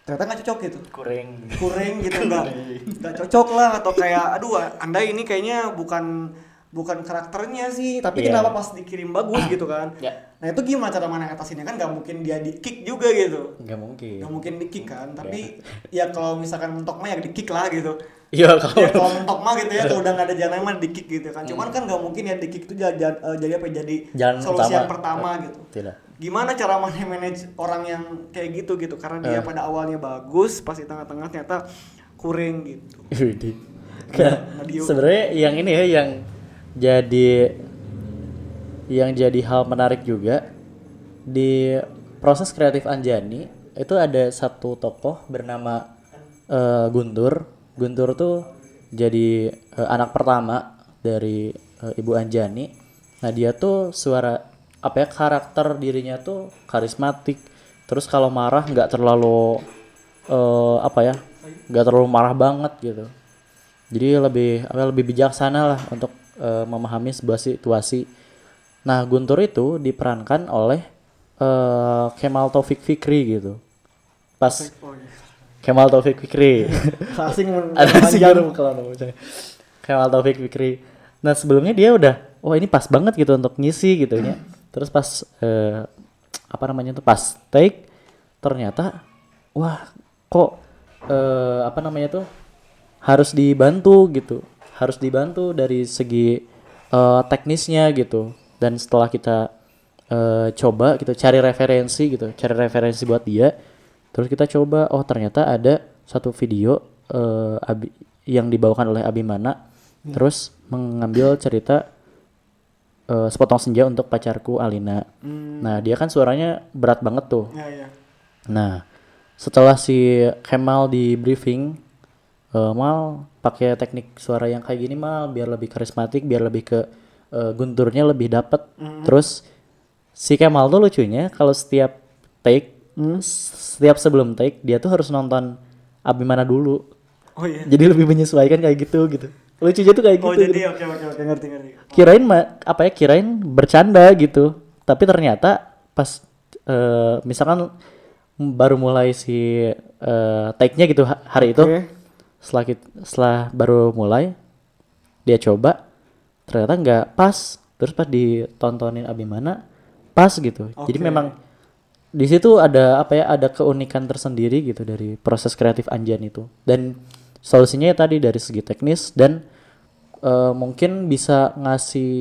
ternyata nggak cocok gitu. Kurang. Kuring gitu nggak <laughs> nggak cocok lah atau kayak aduh anda ini kayaknya bukan bukan karakternya sih tapi Iya. kenapa pas dikirim bagus gitu kan? Ya. nah itu gimana cara mana ngatasinnya kan nggak mungkin dia di kick juga gitu. Nggak mungkin. Nggak mungkin di kick kan tapi ya kalau misalkan mentok mah ya di kick lah gitu. Iya kalau ya kalau mentok mah gitu ya kalau <laughs> udah nggak ada jalan mah di kick gitu kan. Cuman kan nggak mungkin ya di kick itu jadi, jadi apa ya, jadi Jalan solusi utama. yang pertama gitu. tidak. Gimana cara mana manage orang yang kayak gitu gitu? Karena dia Eh. pada awalnya bagus pas di tengah-tengah ternyata kuring gitu. Nah, Nadio. sebenarnya yang ini ya yang jadi yang jadi hal menarik juga di proses kreatif Anjani itu ada satu tokoh bernama eh, Guntur. Guntur tuh jadi eh, anak pertama dari eh, Ibu Anjani. Nah dia tuh suara apa ya karakter dirinya tuh karismatik. Terus kalau marah nggak terlalu eh, apa ya nggak terlalu marah banget gitu jadi lebih apa lebih bijaksana lah untuk eh, memahami sebuah situasi. Nah Guntur itu diperankan oleh eh, Kemal Taufik Fikri gitu. Pas oh iya. Kemal Taufik Fikri. <laughs> Asing <laughs> ada panjang. kalau Kemal Taufik Fikri. Nah sebelumnya dia udah oh ini pas banget gitu untuk ngisi gitu ya. <clears throat> Terus pas eh, apa namanya tuh pas take ternyata wah kok eh, apa namanya tuh harus dibantu gitu harus dibantu dari segi eh, teknisnya gitu. Dan setelah kita eh, coba gitu cari referensi gitu cari referensi buat dia terus kita coba oh ternyata ada satu video eh, Abi- yang dibawakan oleh Abimana terus mengambil cerita eh, sepotong senja untuk pacarku Alina. Nah dia kan suaranya berat banget tuh. Ya ya. Nah, setelah si Kemal di briefing eh, mal pakai teknik suara yang kayak gini mal biar lebih karismatik biar lebih ke eh, gunturnya lebih dapet terus si Kemal tuh lucunya kalau setiap take s- setiap sebelum take dia tuh harus nonton Abimana dulu Oh iya. jadi lebih menyesuaikan kayak gitu gitu lucunya tuh kayak gitu, Oh gitu. jadi oke oke oke ngerti ngerti. kirain ma- apa ya kirain bercanda gitu tapi ternyata pas eh, misalkan baru mulai si eh, take-nya gitu ha- hari itu. Setelah setelah baru mulai dia coba ternyata nggak pas terus pas ditontonin Abimana pas gitu jadi Oke. memang di situ ada apa ya ada keunikan tersendiri gitu dari proses kreatif Anjan itu dan solusinya ya tadi dari segi teknis dan eh, mungkin bisa ngasih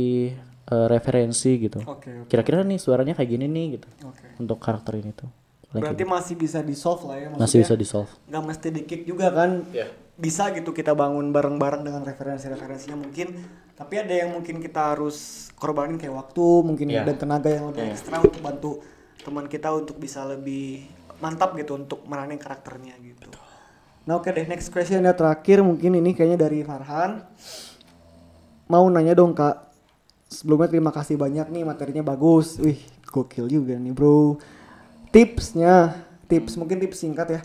eh, referensi gitu Oke. oke. kira-kira nih suaranya kayak gini nih gitu Oke. untuk karakter ini tuh Paling Berarti kayak masih bisa di solve lah ya gitu. masih bisa maksudnya. di solve nggak mesti di kick juga kan bisa gitu kita bangun bareng-bareng dengan referensi-referensinya mungkin. Tapi ada yang mungkin kita harus korbanin kayak waktu mungkin Iya. dan tenaga yang lebih ekstra untuk bantu teman kita untuk bisa lebih mantap gitu untuk meranin karakternya gitu. Nah oke deh next question ya terakhir mungkin ini kayaknya dari Farhan. Mau nanya dong kak. Sebelumnya terima kasih banyak nih materinya bagus. Wih gokil juga nih bro. Tipsnya tips mungkin tips singkat ya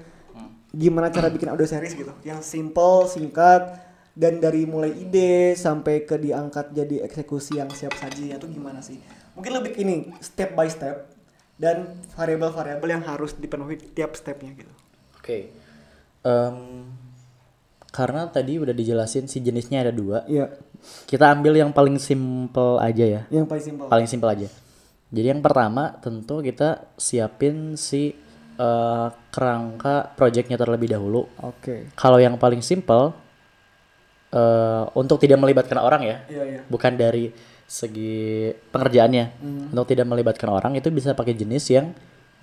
gimana cara bikin audio series gitu yang simple singkat dan dari mulai ide sampai ke diangkat jadi eksekusi yang siap saji itu gimana sih mungkin lebih ini step by step dan variabel-variabel yang harus dipenuhi tiap stepnya gitu Oke. Em, karena tadi udah dijelasin si jenisnya ada dua. iya Kita ambil yang paling simple aja ya. yang paling simple Paling simple aja. Jadi yang pertama tentu kita siapin si eh, kerangka projectnya terlebih dahulu. oke Kalau yang paling simple eh, untuk tidak melibatkan orang ya, iya iya bukan dari segi pengerjaannya. Untuk tidak melibatkan orang itu bisa pakai jenis yang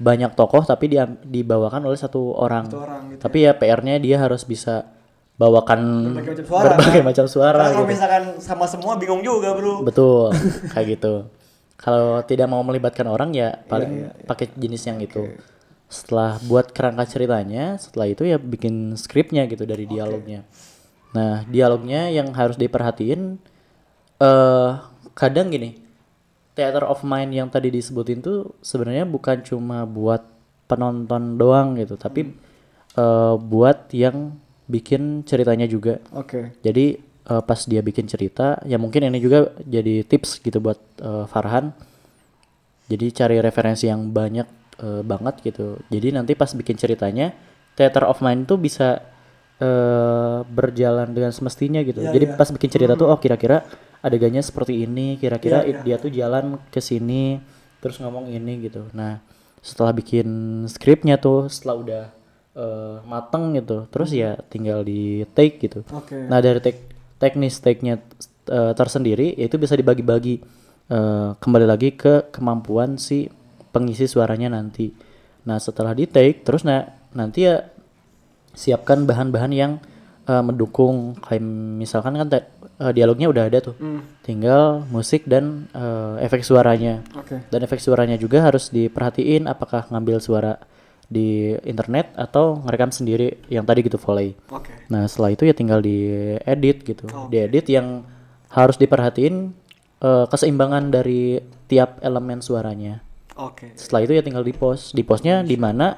banyak tokoh tapi dia dibawakan oleh satu orang. Satu orang gitu tapi ya PR-nya dia harus bisa bawakan Berbagai macam suara, berbagai kan? macam suara Karena kalau gitu. misalkan sama semua bingung juga bro Betul, <laughs> kayak gitu. Kalau tidak mau melibatkan orang ya paling pakai jenis yang itu. Setelah buat kerangka ceritanya, setelah itu ya bikin skripnya gitu dari dialognya. Nah, dialognya yang harus diperhatiin eh kadang gini, theater of mind yang tadi disebutin tuh sebenarnya bukan cuma buat penonton doang gitu, tapi eh, buat yang bikin ceritanya juga. oke Jadi eh, pas dia bikin cerita, ya mungkin ini juga jadi tips gitu buat eh, Farhan. Jadi cari referensi yang banyak eh, banget gitu. Jadi nanti pas bikin ceritanya, theater of mind tuh bisa eh, berjalan dengan semestinya gitu. Iya, Jadi iya. pas bikin cerita tuh, oh kira-kira adegannya seperti ini, kira-kira Iya, iya. dia tuh jalan ke sini, terus ngomong ini gitu. Nah setelah bikin skripnya tuh, setelah udah eh, mateng gitu, terus ya tinggal di take gitu. oke Nah dari tek teknis take-nya eh, tersendiri itu bisa dibagi-bagi eh, kembali lagi ke kemampuan si pengisi suaranya nanti. Nah setelah di take terus nah nanti ya siapkan bahan-bahan yang eh, mendukung kayak misalkan kan eh, dialognya udah ada tuh, tinggal musik dan eh, efek suaranya. oke Dan efek suaranya juga harus diperhatiin apakah ngambil suara di internet atau ngerekam sendiri yang tadi gitu volley. oke Nah setelah itu ya tinggal diedit gitu, diedit yang harus diperhatiin eh, keseimbangan dari tiap elemen suaranya. Oke. Setelah itu ya tinggal di post, di postnya di mana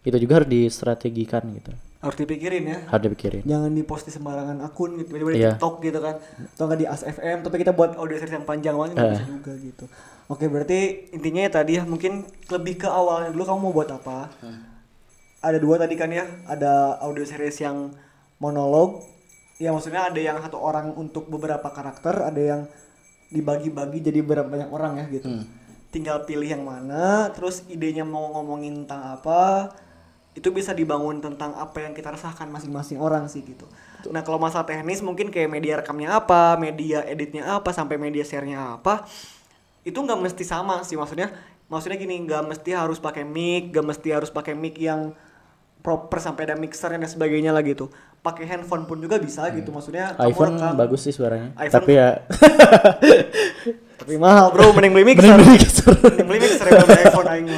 itu juga harus distrategikan gitu, harus dipikirin ya. Harus dipikirin. jangan di post di sembarangan akun gitu tiba-tiba di Iya. TikTok gitu kan. Atau nggak di ASFM tapi kita buat audio series yang panjang banget Eh. bisa juga gitu. Oke berarti intinya ya tadi ya mungkin lebih ke awalnya dulu kamu mau buat apa? Ada dua tadi kan ya ada audio series yang monolog ya maksudnya ada yang satu orang untuk beberapa karakter ada yang dibagi-bagi jadi berapa banyak orang ya gitu tinggal pilih yang mana terus idenya mau ngomongin tentang apa itu bisa dibangun tentang apa yang kita rasakan masing-masing orang sih gitu. Nah kalau masalah teknis mungkin kayak media rekamnya apa, media editnya apa, sampai media share-nya apa, itu nggak mesti sama sih maksudnya. Maksudnya gini nggak mesti harus pakai mic, nggak mesti harus pakai mic yang proper sampai ada mixer dan sebagainya lah gitu. Pakai handphone pun juga bisa gitu maksudnya. kamu iPhone rekam. bagus sih suaranya, iPhone- tapi ya <laughs> Tapi mahal bro, mending beli mixer. Mending beli mixer. mending beli mixer ya, iPhone aing.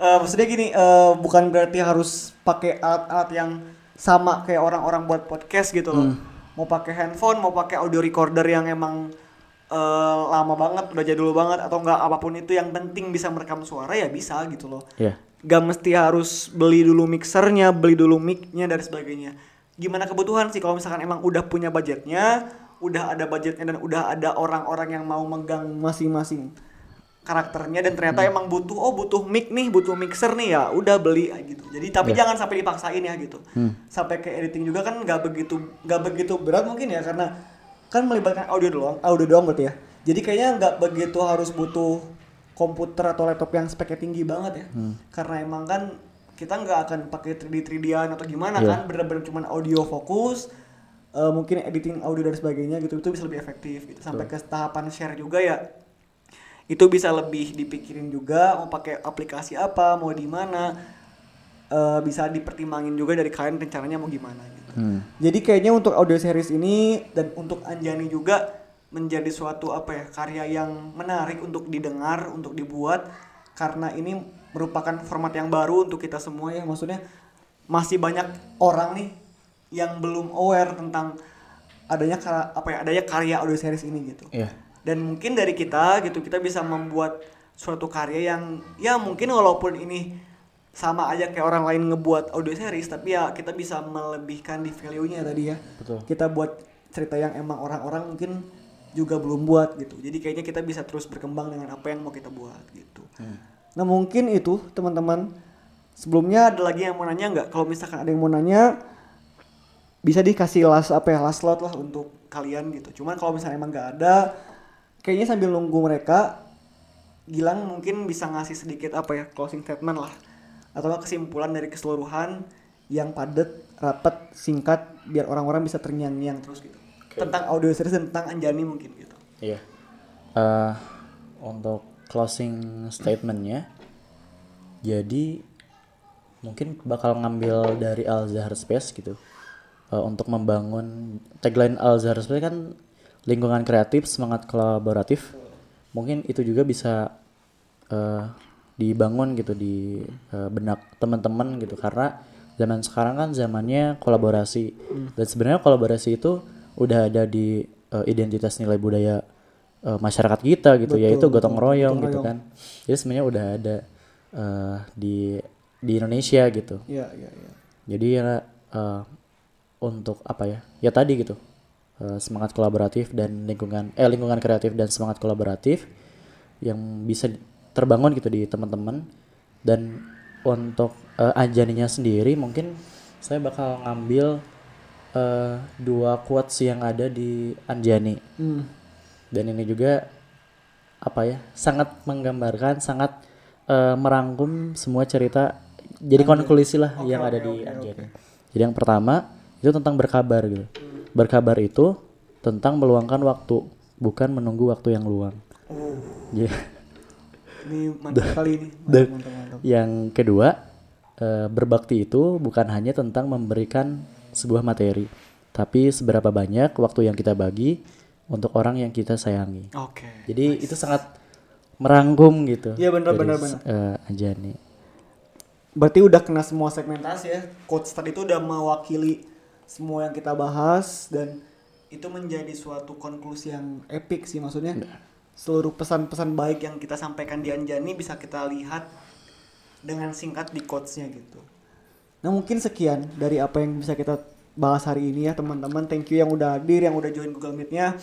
Eh, maksudnya gini eh, bukan berarti harus pakai alat-alat yang sama kayak orang-orang buat podcast gitu loh mau pakai handphone mau pakai audio recorder yang emang eh, lama banget udah jadul banget atau enggak apa pun itu yang penting bisa merekam suara ya bisa gitu loh Iya. gak mesti harus beli dulu mixernya, beli dulu mic-nya dan sebagainya. Gimana kebutuhan sih kalau misalkan emang udah punya budgetnya, udah ada budgetnya dan udah ada orang-orang yang mau megang masing-masing karakternya dan ternyata emang butuh oh butuh mic nih, butuh mixer nih ya, udah beli gitu. Jadi tapi jangan sampai dipaksain ya gitu. Sampai ke editing juga kan nggak begitu nggak begitu berat mungkin ya karena kan melibatkan audio doang, audio doang berarti ya. Jadi kayaknya nggak begitu harus butuh komputer atau laptop yang speknya tinggi banget ya. Karena emang kan kita nggak akan pakai 3D 3D-an atau gimana Iya. kan, bener-bener cuman audio fokus, eh, mungkin editing audio dan sebagainya gitu itu bisa lebih efektif gitu. Sampai ke tahapan share juga ya itu bisa lebih dipikirin juga mau pakai aplikasi apa, mau di mana. eh, bisa dipertimbangin juga dari kalian rencananya mau gimana gitu. Hmm. Jadi kayaknya untuk audio series ini dan untuk Anjani juga menjadi suatu apa ya karya yang menarik untuk didengar, untuk dibuat karena ini merupakan format yang baru untuk kita semua ya maksudnya masih banyak orang nih yang belum aware tentang adanya apa ya adanya karya audio series ini gitu. Iya. Dan mungkin dari kita gitu kita bisa membuat suatu karya yang ya mungkin walaupun ini sama aja kayak orang lain ngebuat audio series tapi ya kita bisa melebihkan di value-nya tadi ya. Betul. Kita buat cerita yang emang orang-orang mungkin juga belum buat gitu. Jadi kayaknya kita bisa terus berkembang dengan apa yang mau kita buat gitu. Nah mungkin itu teman-teman. Sebelumnya ada lagi yang mau nanya nggak? Kalau misalkan ada yang mau nanya bisa dikasih last apa ya last slot lah untuk kalian gitu. Cuman kalau misalnya emang nggak ada, kayaknya sambil nunggu mereka, Gilang mungkin bisa ngasih sedikit apa ya closing statement lah, atau kesimpulan dari keseluruhan yang padat, rapat, singkat, biar orang-orang bisa terngiang-ngiang terus gitu. Tentang audio series dan tentang Anjani mungkin gitu. Iya. Eh, untuk closing statementnya, jadi mungkin bakal ngambil dari Al Zahar Space gitu. Eh, untuk membangun tagline Al Zahar Space kan lingkungan kreatif semangat kolaboratif. Mungkin itu juga bisa eh, dibangun gitu di eh, benak teman-teman gitu. Karena zaman sekarang kan zamannya kolaborasi. Dan sebenarnya kolaborasi itu udah ada di eh, identitas nilai budaya eh, masyarakat kita gitu Betul, yaitu gotong royong gitu royong. kan jadi sebenarnya udah ada eh, di di Indonesia gitu Iya, iya, iya. jadi ya eh, untuk apa ya ya tadi gitu eh, semangat kolaboratif dan lingkungan eh lingkungan kreatif dan semangat kolaboratif yang bisa terbangun gitu di teman-teman dan untuk eh, Anjaninya sendiri mungkin saya bakal ngambil eh, dua quotes yang ada di Anjani Hmm. Dan ini juga apa ya sangat menggambarkan sangat eh, merangkum semua cerita jadi konklusi lah yang ada di Anjani. Jadi yang pertama itu tentang berkabar gitu. Berkabar itu tentang meluangkan waktu, bukan menunggu waktu yang luang. Oh, Jadi, ini mantap <laughs> kali ini. Mantap, mantap, mantap. yang kedua eh, berbakti itu bukan hanya tentang memberikan sebuah materi, tapi seberapa banyak waktu yang kita bagi untuk orang yang kita sayangi. Oke. Jadi itu sangat merangkum gitu. Iya, benar, benar, benar. eh, Anjani. Berarti udah kena semua segmentasi ya. Coach tadi itu udah mewakili semua yang kita bahas dan itu menjadi suatu konklusi yang epic sih maksudnya. Seluruh pesan-pesan baik yang kita sampaikan di Anjani bisa kita lihat dengan singkat di quotes-nya gitu. Nah mungkin sekian dari apa yang bisa kita bahas hari ini ya teman-teman. Thank you yang udah hadir, yang udah join Google Meet-nya,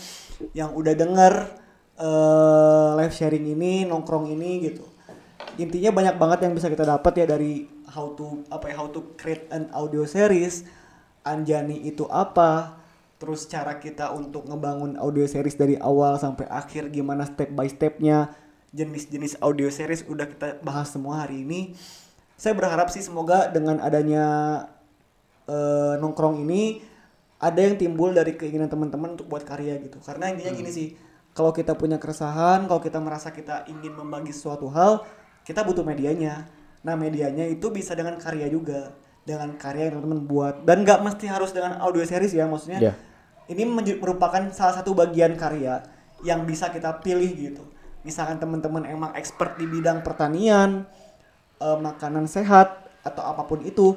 yang udah denger eh, live sharing ini, nongkrong ini gitu. Intinya banyak banget yang bisa kita dapat ya dari how to apa ya how to create an audio series, Anjani itu apa, terus cara kita untuk ngebangun audio series dari awal sampai akhir gimana step by stepnya, jenis-jenis audio series udah kita bahas semua hari ini. Saya berharap sih semoga dengan adanya eh, nongkrong ini ada yang timbul dari keinginan teman-teman untuk buat karya gitu. Karena intinya gini sih, kalau kita punya keresahan, kalau kita merasa kita ingin membagi suatu hal, kita butuh medianya. Nah medianya itu bisa dengan karya juga, dengan karya yang teman-teman buat. Dan nggak mesti harus dengan audio series ya, maksudnya. Iya. Ini merupakan salah satu bagian karya yang bisa kita pilih gitu. Misalkan teman-teman emang expert di bidang pertanian, eh, makanan sehat atau apa pun itu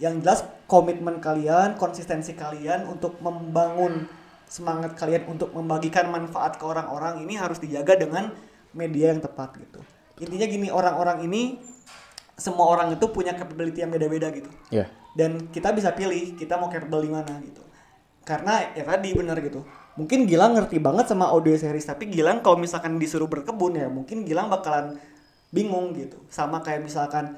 yang jelas komitmen kalian konsistensi kalian untuk membangun semangat kalian untuk membagikan manfaat ke orang-orang ini harus dijaga dengan media yang tepat gitu. Intinya gini orang-orang ini semua orang itu punya capability yang beda-beda gitu. Ya. dan kita bisa pilih kita mau capable di mana gitu. Karena ya tadi benar gitu. Mungkin Gilang ngerti banget sama audio series tapi Gilang kalau misalkan disuruh berkebun ya mungkin Gilang bakalan bingung gitu. Sama kayak misalkan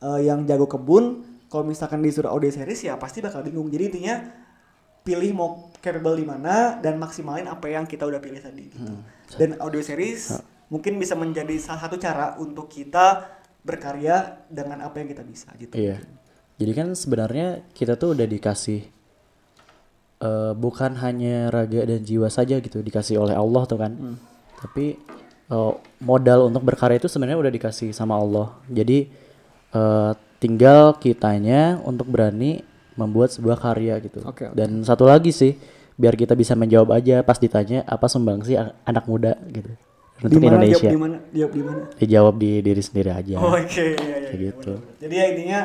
eh, yang jago kebun kalau misalkan disuruh audio series ya pasti bakal bingung jadi intinya pilih mau capable di mana dan maksimalin apa yang kita udah pilih tadi gitu. dan audio series mungkin bisa menjadi salah satu cara untuk kita berkarya dengan apa yang kita bisa gitu Iya. Jadi kan sebenarnya kita tuh udah dikasih eh, bukan hanya raga dan jiwa saja gitu dikasih oleh Allah tuh kan. Tapi eh, modal untuk berkarya itu sebenarnya udah dikasih sama Allah. Jadi eh, tinggal kitanya untuk berani membuat sebuah karya gitu. Oke, oke. Dan satu lagi sih biar kita bisa menjawab aja pas ditanya apa sumbangsi a- anak muda gitu untuk di mana Indonesia. jawab di mana jawab di mana Dijawab di diri sendiri aja. Oh, oke iya, iya, Kayak iya, gitu. benar-benar. jadi ya intinya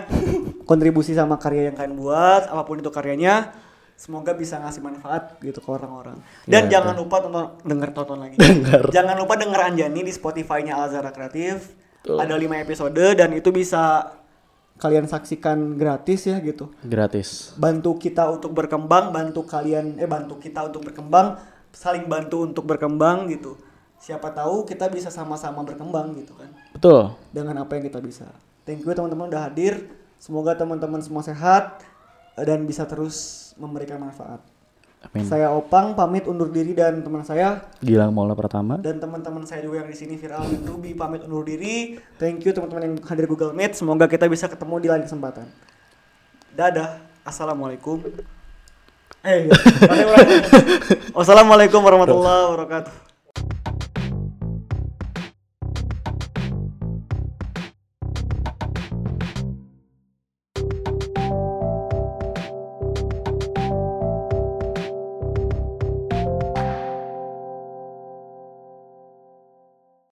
kontribusi sama karya yang kalian buat apa pun itu karyanya semoga bisa ngasih manfaat gitu ke orang-orang dan Ya, jangan lupa tonton denger tonton lagi jangan lupa denger Anjani di Spotify-nya Alzara Kreatif ada 5 episode dan itu bisa kalian saksikan gratis ya gitu Gratis. bantu kita untuk berkembang, bantu kalian eh bantu kita untuk berkembang, saling bantu untuk berkembang gitu. Siapa tahu kita bisa sama-sama berkembang gitu kan Betul. dengan apa yang kita bisa. Thank you teman-teman udah hadir. Semoga teman-teman semua sehat eh, dan bisa terus memberikan manfaat. Amin. Saya Opang pamit undur diri dan teman saya Gilang Maula Pratama. dan teman-teman saya juga yang di sini Viral dan Ruby pamit undur diri. Thank you teman-teman yang hadir Google Meet. Semoga kita bisa ketemu di lain kesempatan. Dadah. Assalamualaikum. Eh, iya. <laughs> Wassalamualaikum warahmatullahi wabarakatuh.